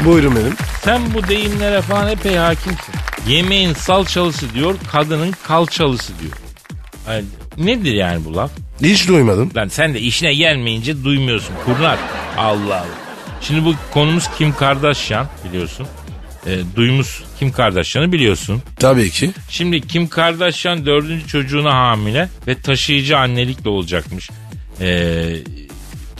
Buyurun benim. sen bu deyimlere falan epey hakimsin. Yemeğin salçalısı diyor kadının kalçalısı diyor. Yani nedir yani bu laf? Hiç duymadım. Lan sen de işine gelmeyince duymuyorsun kurnaz. Allah Allah. Şimdi bu konumuz Kim Kardashian biliyorsun. E, duymuş Kim Kardashian'ı biliyorsun. Tabii ki. Şimdi Kim Kardashian dördüncü çocuğuna hamile ve taşıyıcı annelikle olacakmış. Ee,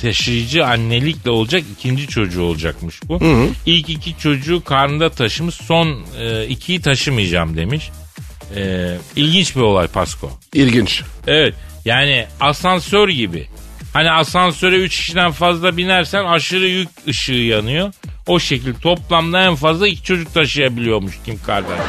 taşıyıcı annelikle olacak ikinci çocuğu olacakmış bu. İlk iki çocuğu karnında taşımış son e, ikiyi taşımayacağım demiş. Ee, ilginç bir olay Pasko. İlginç. Evet yani asansör gibi. Hani asansöre 3 kişiden fazla binersen aşırı yük ışığı yanıyor. O şekil toplamda en fazla iki çocuk taşıyabiliyormuş Kim Kardashian.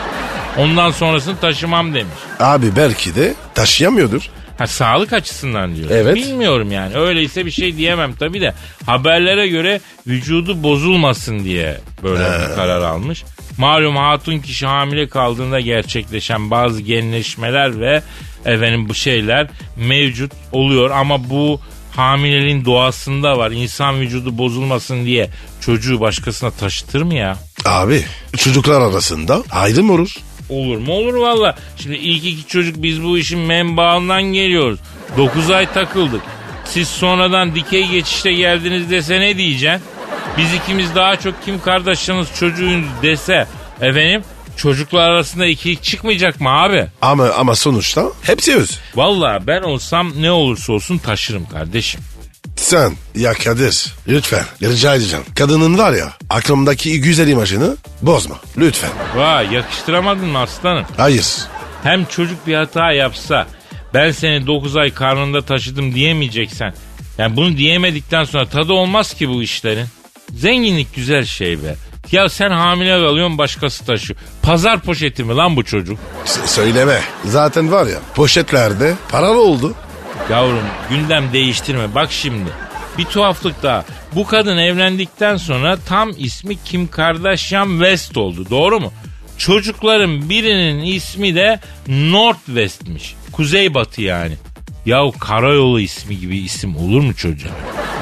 Ondan sonrasını taşımam demiş. Abi belki de taşıyamıyordur. Ha sağlık açısından diyor. Evet. Bilmiyorum yani. Öyleyse bir şey diyemem tabii de haberlere göre vücudu bozulmasın diye böyle bir karar almış. Malum hatun kişi hamile kaldığında gerçekleşen bazı genleşmeler ve efendim bu şeyler mevcut oluyor ama bu hamileliğin doğasında var. İnsan vücudu bozulmasın diye çocuğu başkasına taşıtır mı ya? Abi çocuklar arasında ayrım olur. Olur mu olur valla. Şimdi ilk iki çocuk biz bu işin menbaından geliyoruz. 9 ay takıldık. Siz sonradan dikey geçişte geldiniz dese ne diyeceksin? Biz ikimiz daha çok Kim Kardashian'ız çocuğuyuz dese efendim çocuklar arasında ikilik çıkmayacak mı abi? Ama ama sonuçta hepsi öz. Vallahi ben olsam ne olursa olsun taşırım kardeşim. Sen ya Kadir lütfen rica edeceğim. Kadının var ya aklımdaki güzel imajını bozma lütfen. Vay yakıştıramadın mı aslanım? Hayır. Hem çocuk bir hata yapsa ben seni 9 ay karnında taşıdım diyemeyeceksen. Yani bunu diyemedikten sonra tadı olmaz ki bu işlerin. Zenginlik güzel şey be. Ya sen hamile kalıyorsun başkası taşıyor. Pazar poşeti mi lan bu çocuk? S- söyleme. Zaten var ya poşetlerde paralı oldu. Yavrum gündem değiştirme bak şimdi. Bir tuhaflık daha. Bu kadın evlendikten sonra tam ismi Kim Kardashian West oldu doğru mu? Çocukların birinin ismi de Northwest'miş. Kuzeybatı yani. Yahu karayolu ismi gibi isim olur mu çocuğa?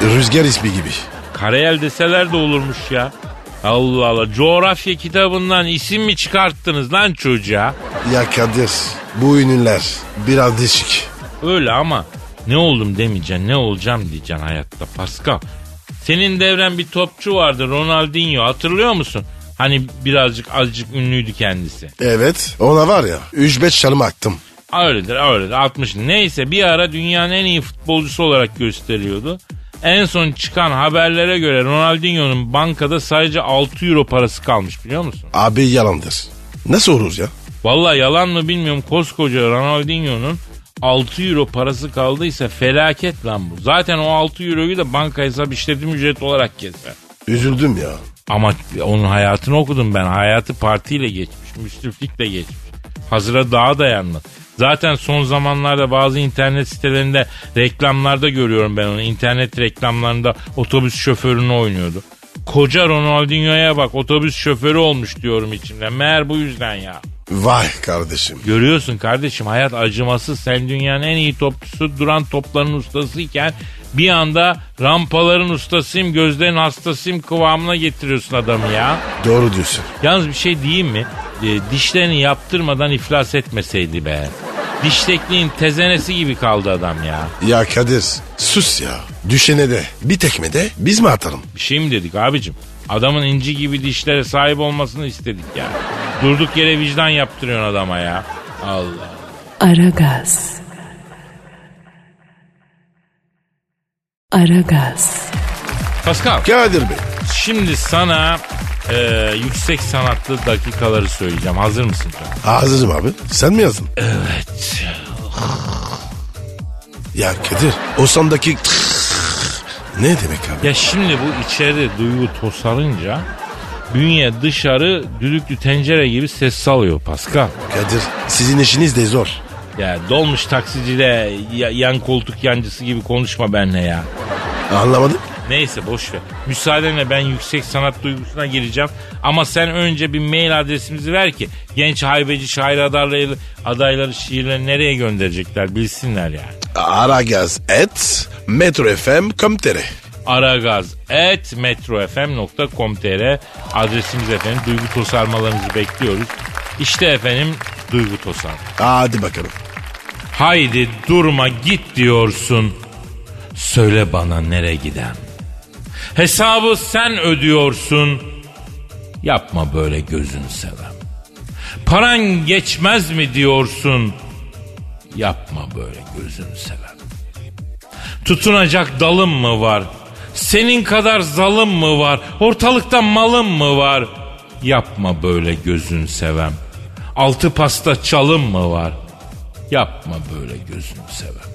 Rüzgar ismi gibi. Karayel deseler de olurmuş ya. Allah Allah coğrafya kitabından isim mi çıkarttınız lan çocuğa? Ya Kadir bu ünlüler biraz değişik. Öyle ama ne oldum demeyeceksin ne olacağım diyeceksin hayatta Pascal. Senin devren bir topçu vardı Ronaldinho hatırlıyor musun? Hani birazcık azıcık ünlüydü kendisi. Evet ona var ya 3-5 çalım attım. Öyledir öyledir 60. Neyse bir ara dünyanın en iyi futbolcusu olarak gösteriyordu. En son çıkan haberlere göre Ronaldinho'nun bankada sadece 6 euro parası kalmış biliyor musun? Abi yalandır. Nasıl olur ya? Vallahi yalan mı bilmiyorum koskoca Ronaldinho'nun 6 euro parası kaldıysa felaket lan bu. Zaten o 6 euroyu da banka hesap işletim ücreti olarak keser. Üzüldüm ya. Ama onun hayatını okudum ben. Hayatı partiyle geçmiş, müsriflikle geçmiş. Hazıra daha dayanmaz. Zaten son zamanlarda bazı internet sitelerinde reklamlarda görüyorum ben onu. İnternet reklamlarında otobüs şoförünü oynuyordu. Koca Ronaldinho'ya bak otobüs şoförü olmuş diyorum içimden. Meğer bu yüzden ya. Vay kardeşim. Görüyorsun kardeşim hayat acımasız. Sen dünyanın en iyi topçusu duran topların ustasıyken bir anda rampaların ustasıyım gözlerin hastasıyım kıvamına getiriyorsun adamı ya. Doğru diyorsun. Yalnız bir şey diyeyim mi? E, dişlerini yaptırmadan iflas etmeseydi be. Diş tekniğin tezenesi gibi kaldı adam ya. Ya Kadir sus ya. Düşene de bir tekme de biz mi atalım? Bir şey mi dedik abicim? Adamın inci gibi dişlere sahip olmasını istedik ya. Durduk yere vicdan yaptırıyorsun adama ya. Allah. Aragaz. Aragaz. Pascal Kadir Bey. şimdi sana e, yüksek sanatlı dakikaları söyleyeceğim. Hazır mısın canım? Hazırım abi. Sen mi yazdın? Evet. Ya Kadir o sondaki ne demek abi? Ya şimdi bu içeride duygu tosarınca bünye dışarı düdüklü tencere gibi ses salıyor Pascal. Kadir sizin işiniz de zor. Ya dolmuş taksiciyle ya- yan koltuk yancısı gibi konuşma benimle ya. Anlamadım. Neyse boş ver. Müsaadenle ben yüksek sanat duygusuna gireceğim. Ama sen önce bir mail adresimizi ver ki genç haybeci şair adayları, adayları şiirleri nereye gönderecekler bilsinler yani. Aragaz et metrofm.com.tr adresimiz efendim. Duygu tosarmalarınızı bekliyoruz. İşte efendim duygu tosar. Hadi bakalım. Haydi durma git diyorsun. Söyle bana nere gidem. Hesabı sen ödüyorsun. Yapma böyle gözün sevem. Paran geçmez mi diyorsun. Yapma böyle gözün sevem. Tutunacak dalım mı var? Senin kadar zalım mı var? Ortalıkta malım mı var? Yapma böyle gözün sevem. Altı pasta çalım mı var? Yapma böyle gözün sevem.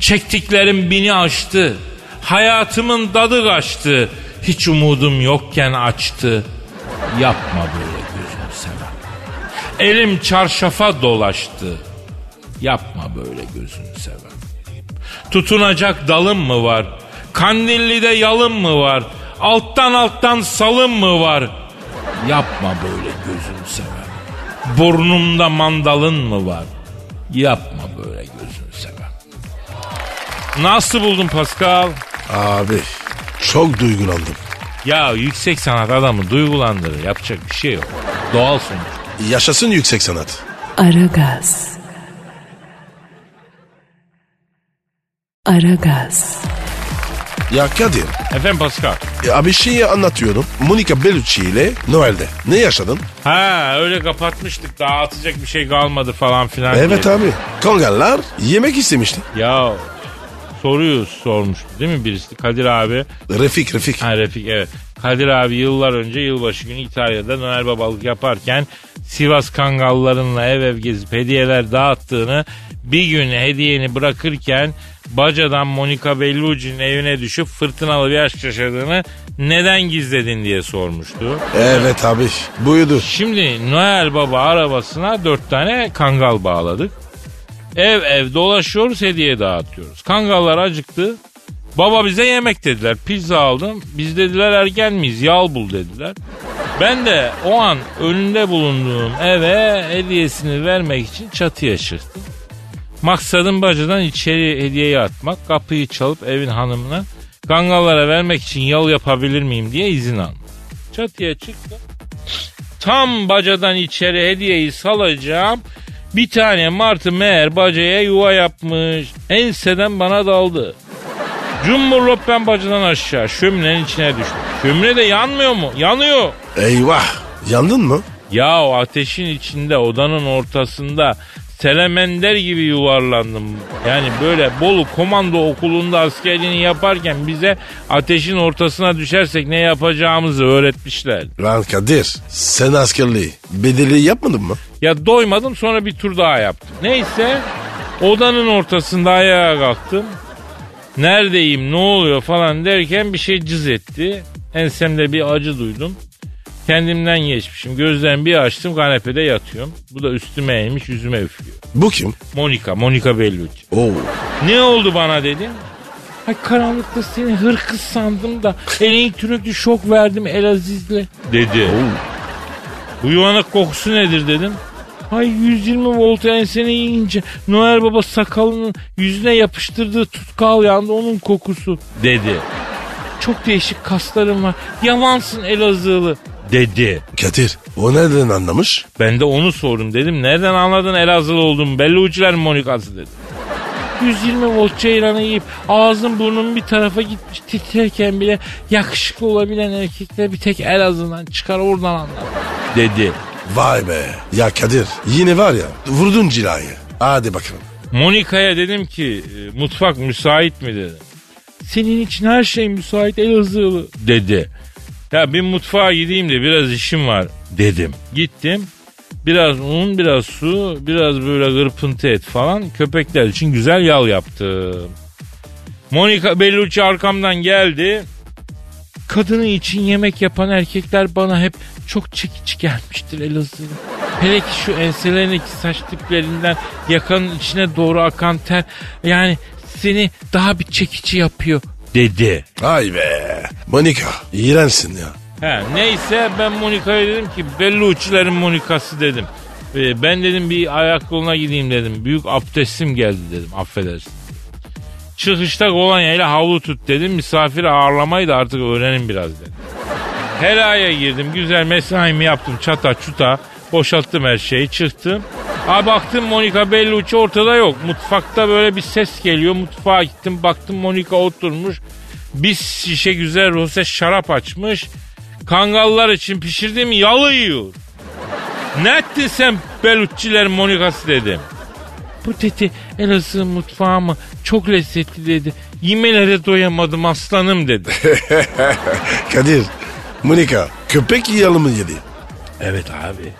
Çektiklerim beni aştı. Hayatımın tadı kaçtı. Hiç umudum yokken açtı. Yapma böyle gözün sevem. Elim çarşafa dolaştı. Yapma böyle gözün sevem. Tutunacak dalım mı var? Kandilli'de yalım mı var? Alttan alttan salım mı var? Yapma böyle gözün sever. Burnumda mandalın mı var? Yapma böyle gözün sever. Nasıl buldun Pascal? Abi çok duygulandım. Ya yüksek sanat adamı duygulandırır. Yapacak bir şey yok. Doğal sonuç. Yaşasın yüksek sanat. Aragaz. Aragaz, Ya Kadir. Efendim Pascal. Ya bir şeyi anlatıyorum. Monica Bellucci ile Noel'de. Ne yaşadın? Ha öyle kapatmıştık daha atacak bir şey kalmadı falan filan. Evet diye. abi. Kongallar yemek istemişti. Ya soruyu sormuştu değil mi birisi? Kadir abi. Refik Refik. Ha Refik evet. Kadir abi yıllar önce yılbaşı günü İtalya'da Noel babalık yaparken Sivas Kangallarınla ev ev gezip hediyeler dağıttığını bir gün hediyeni bırakırken bacadan Monica Bellucci'nin evine düşüp fırtınalı bir aşk yaşadığını neden gizledin diye sormuştu. Evet abi. Buydu. Şimdi Noel Baba arabasına dört tane kangal bağladık. Ev ev dolaşıyoruz hediye dağıtıyoruz. Kangallar acıktı. Baba bize yemek dediler. Pizza aldım. Biz dediler ergen miyiz? Yal bul dediler. Ben de o an önünde bulunduğum eve hediyesini vermek için çatıya çıktım. Maksadım bacadan içeri hediyeyi atmak. Kapıyı çalıp evin hanımına kangallara vermek için yal yapabilir miyim diye izin aldım. Çatıya çıktım. Tam bacadan içeri hediyeyi salacağım. Bir tane martı meğer bacaya yuva yapmış. Enseden bana daldı. Cumburlop ben bacadan aşağı şöminenin içine düştüm. Şömine de yanmıyor mu? Yanıyor. Eyvah. Yandın mı? Ya o ateşin içinde odanın ortasında Selemender gibi yuvarlandım. Yani böyle Bolu komando okulunda askerliğini yaparken bize ateşin ortasına düşersek ne yapacağımızı öğretmişler. Lan Kadir sen askerliği bedeli yapmadın mı? Ya doymadım sonra bir tur daha yaptım. Neyse odanın ortasında ayağa kalktım. Neredeyim ne oluyor falan derken bir şey cız etti. Ensemde bir acı duydum. Kendimden geçmişim. Gözlerimi bir açtım kanepede yatıyorum. Bu da üstüme eğmiş yüzüme üflüyor. Bu kim? Monica, Monica Bellucci. Oo. Ne oldu bana dedim. Ay karanlıkta seni hırkız sandım da elektrikli şok verdim Elaziz'le dedi. Bu yuvanak kokusu nedir dedim. Ay 120 volt ensene yiyince Noel Baba sakalının yüzüne yapıştırdığı tutkal yandı onun kokusu dedi. Çok değişik kaslarım var. Yamansın Elazığlı dedi. Kadir o nereden anlamış? Ben de onu sordum dedim. Nereden anladın Elazığlı olduğumu? Belli uçlar monikası dedi. 120 volt ceylanı yiyip ağzım burnum bir tarafa gitmiş titrerken bile yakışıklı olabilen erkekler bir tek Elazığ'dan çıkar oradan anlar dedi. Vay be. Ya Kadir yine var ya vurdun cilayı. Hadi bakalım. Monika'ya dedim ki e, mutfak müsait mi dedim. Senin için her şey müsait Elazığlı dedi. Ya bir mutfağa gideyim de biraz işim var dedim. Gittim. Biraz un, biraz su, biraz böyle gırpıntı et falan köpekler için güzel yal yaptım. Monica Bellucci arkamdan geldi. Kadını için yemek yapan erkekler bana hep çok çekici gelmiştir Elazığlı. Hele ki şu enselerindeki saç tiplerinden yakanın içine doğru akan ter yani seni daha bir çekici yapıyor dedi. Ay be. Monika iğrensin ya. He, neyse ben Monika'ya dedim ki Bellucci'lerin Monika'sı dedim. Ee, ben dedim bir ayak gideyim dedim. Büyük abdestim geldi dedim affedersin. Çıkışta kolonya ile havlu tut dedim. Misafir ağırlamayı da artık öğrenin biraz dedim. Helaya girdim. Güzel mesaimi yaptım. Çata çuta. Boşalttım her şeyi. Çıktım. Ha baktım Monica Bellucci ortada yok. Mutfakta böyle bir ses geliyor. Mutfağa gittim. Baktım Monica oturmuş. Bir şişe güzel rose şarap açmış. Kangallar için pişirdiğim yalı yiyor. Ne ettin sen Bellucci'lerin Monica'sı dedim. Bu dedi Elazığ mutfağı mı çok lezzetli dedi. Yemelere doyamadım aslanım dedi. Kadir Monika köpek yalı mı yedi? Evet abi.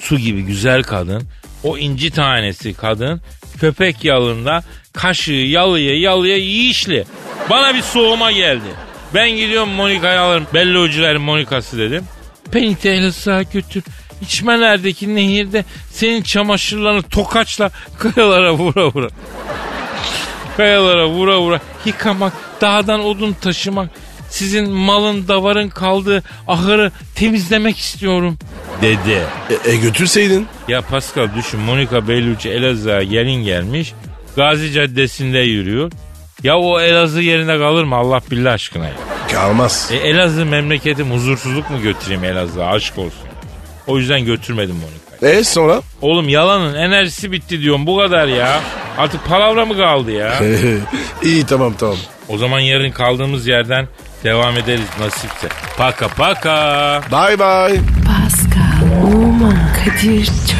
Su gibi güzel kadın. O inci tanesi kadın. Köpek yalında kaşığı yalıya yalıya yiyişli. Bana bir soğuma geldi. Ben gidiyorum Monika'yı alırım. Bellocuların Monika'sı dedim. Beni de Elazığ'a götür. İçmelerdeki nehirde senin çamaşırlarını tokaçla kayalara vura vura. Kayalara vura vura yıkamak, dağdan odun taşımak, sizin malın davarın kaldığı ahırı temizlemek istiyorum dedi. E, e götürseydin. Ya Pascal düşün Monika Bellucci Elazığ'a gelin gelmiş. Gazi Caddesi'nde yürüyor. Ya o Elazığ yerinde kalır mı Allah billah aşkına ya. Kalmaz. E, Elazığ memleketim huzursuzluk mu götüreyim Elazığ'a aşk olsun. O yüzden götürmedim Monika'yı. E sonra? Oğlum yalanın enerjisi bitti diyorum bu kadar ya. Artık palavra mı kaldı ya? İyi tamam tamam. O zaman yarın kaldığımız yerden devam ederiz nasipse. Paka paka. Bye bye. Pascal, Oman, Kadir çok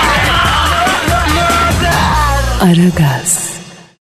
Aragaz.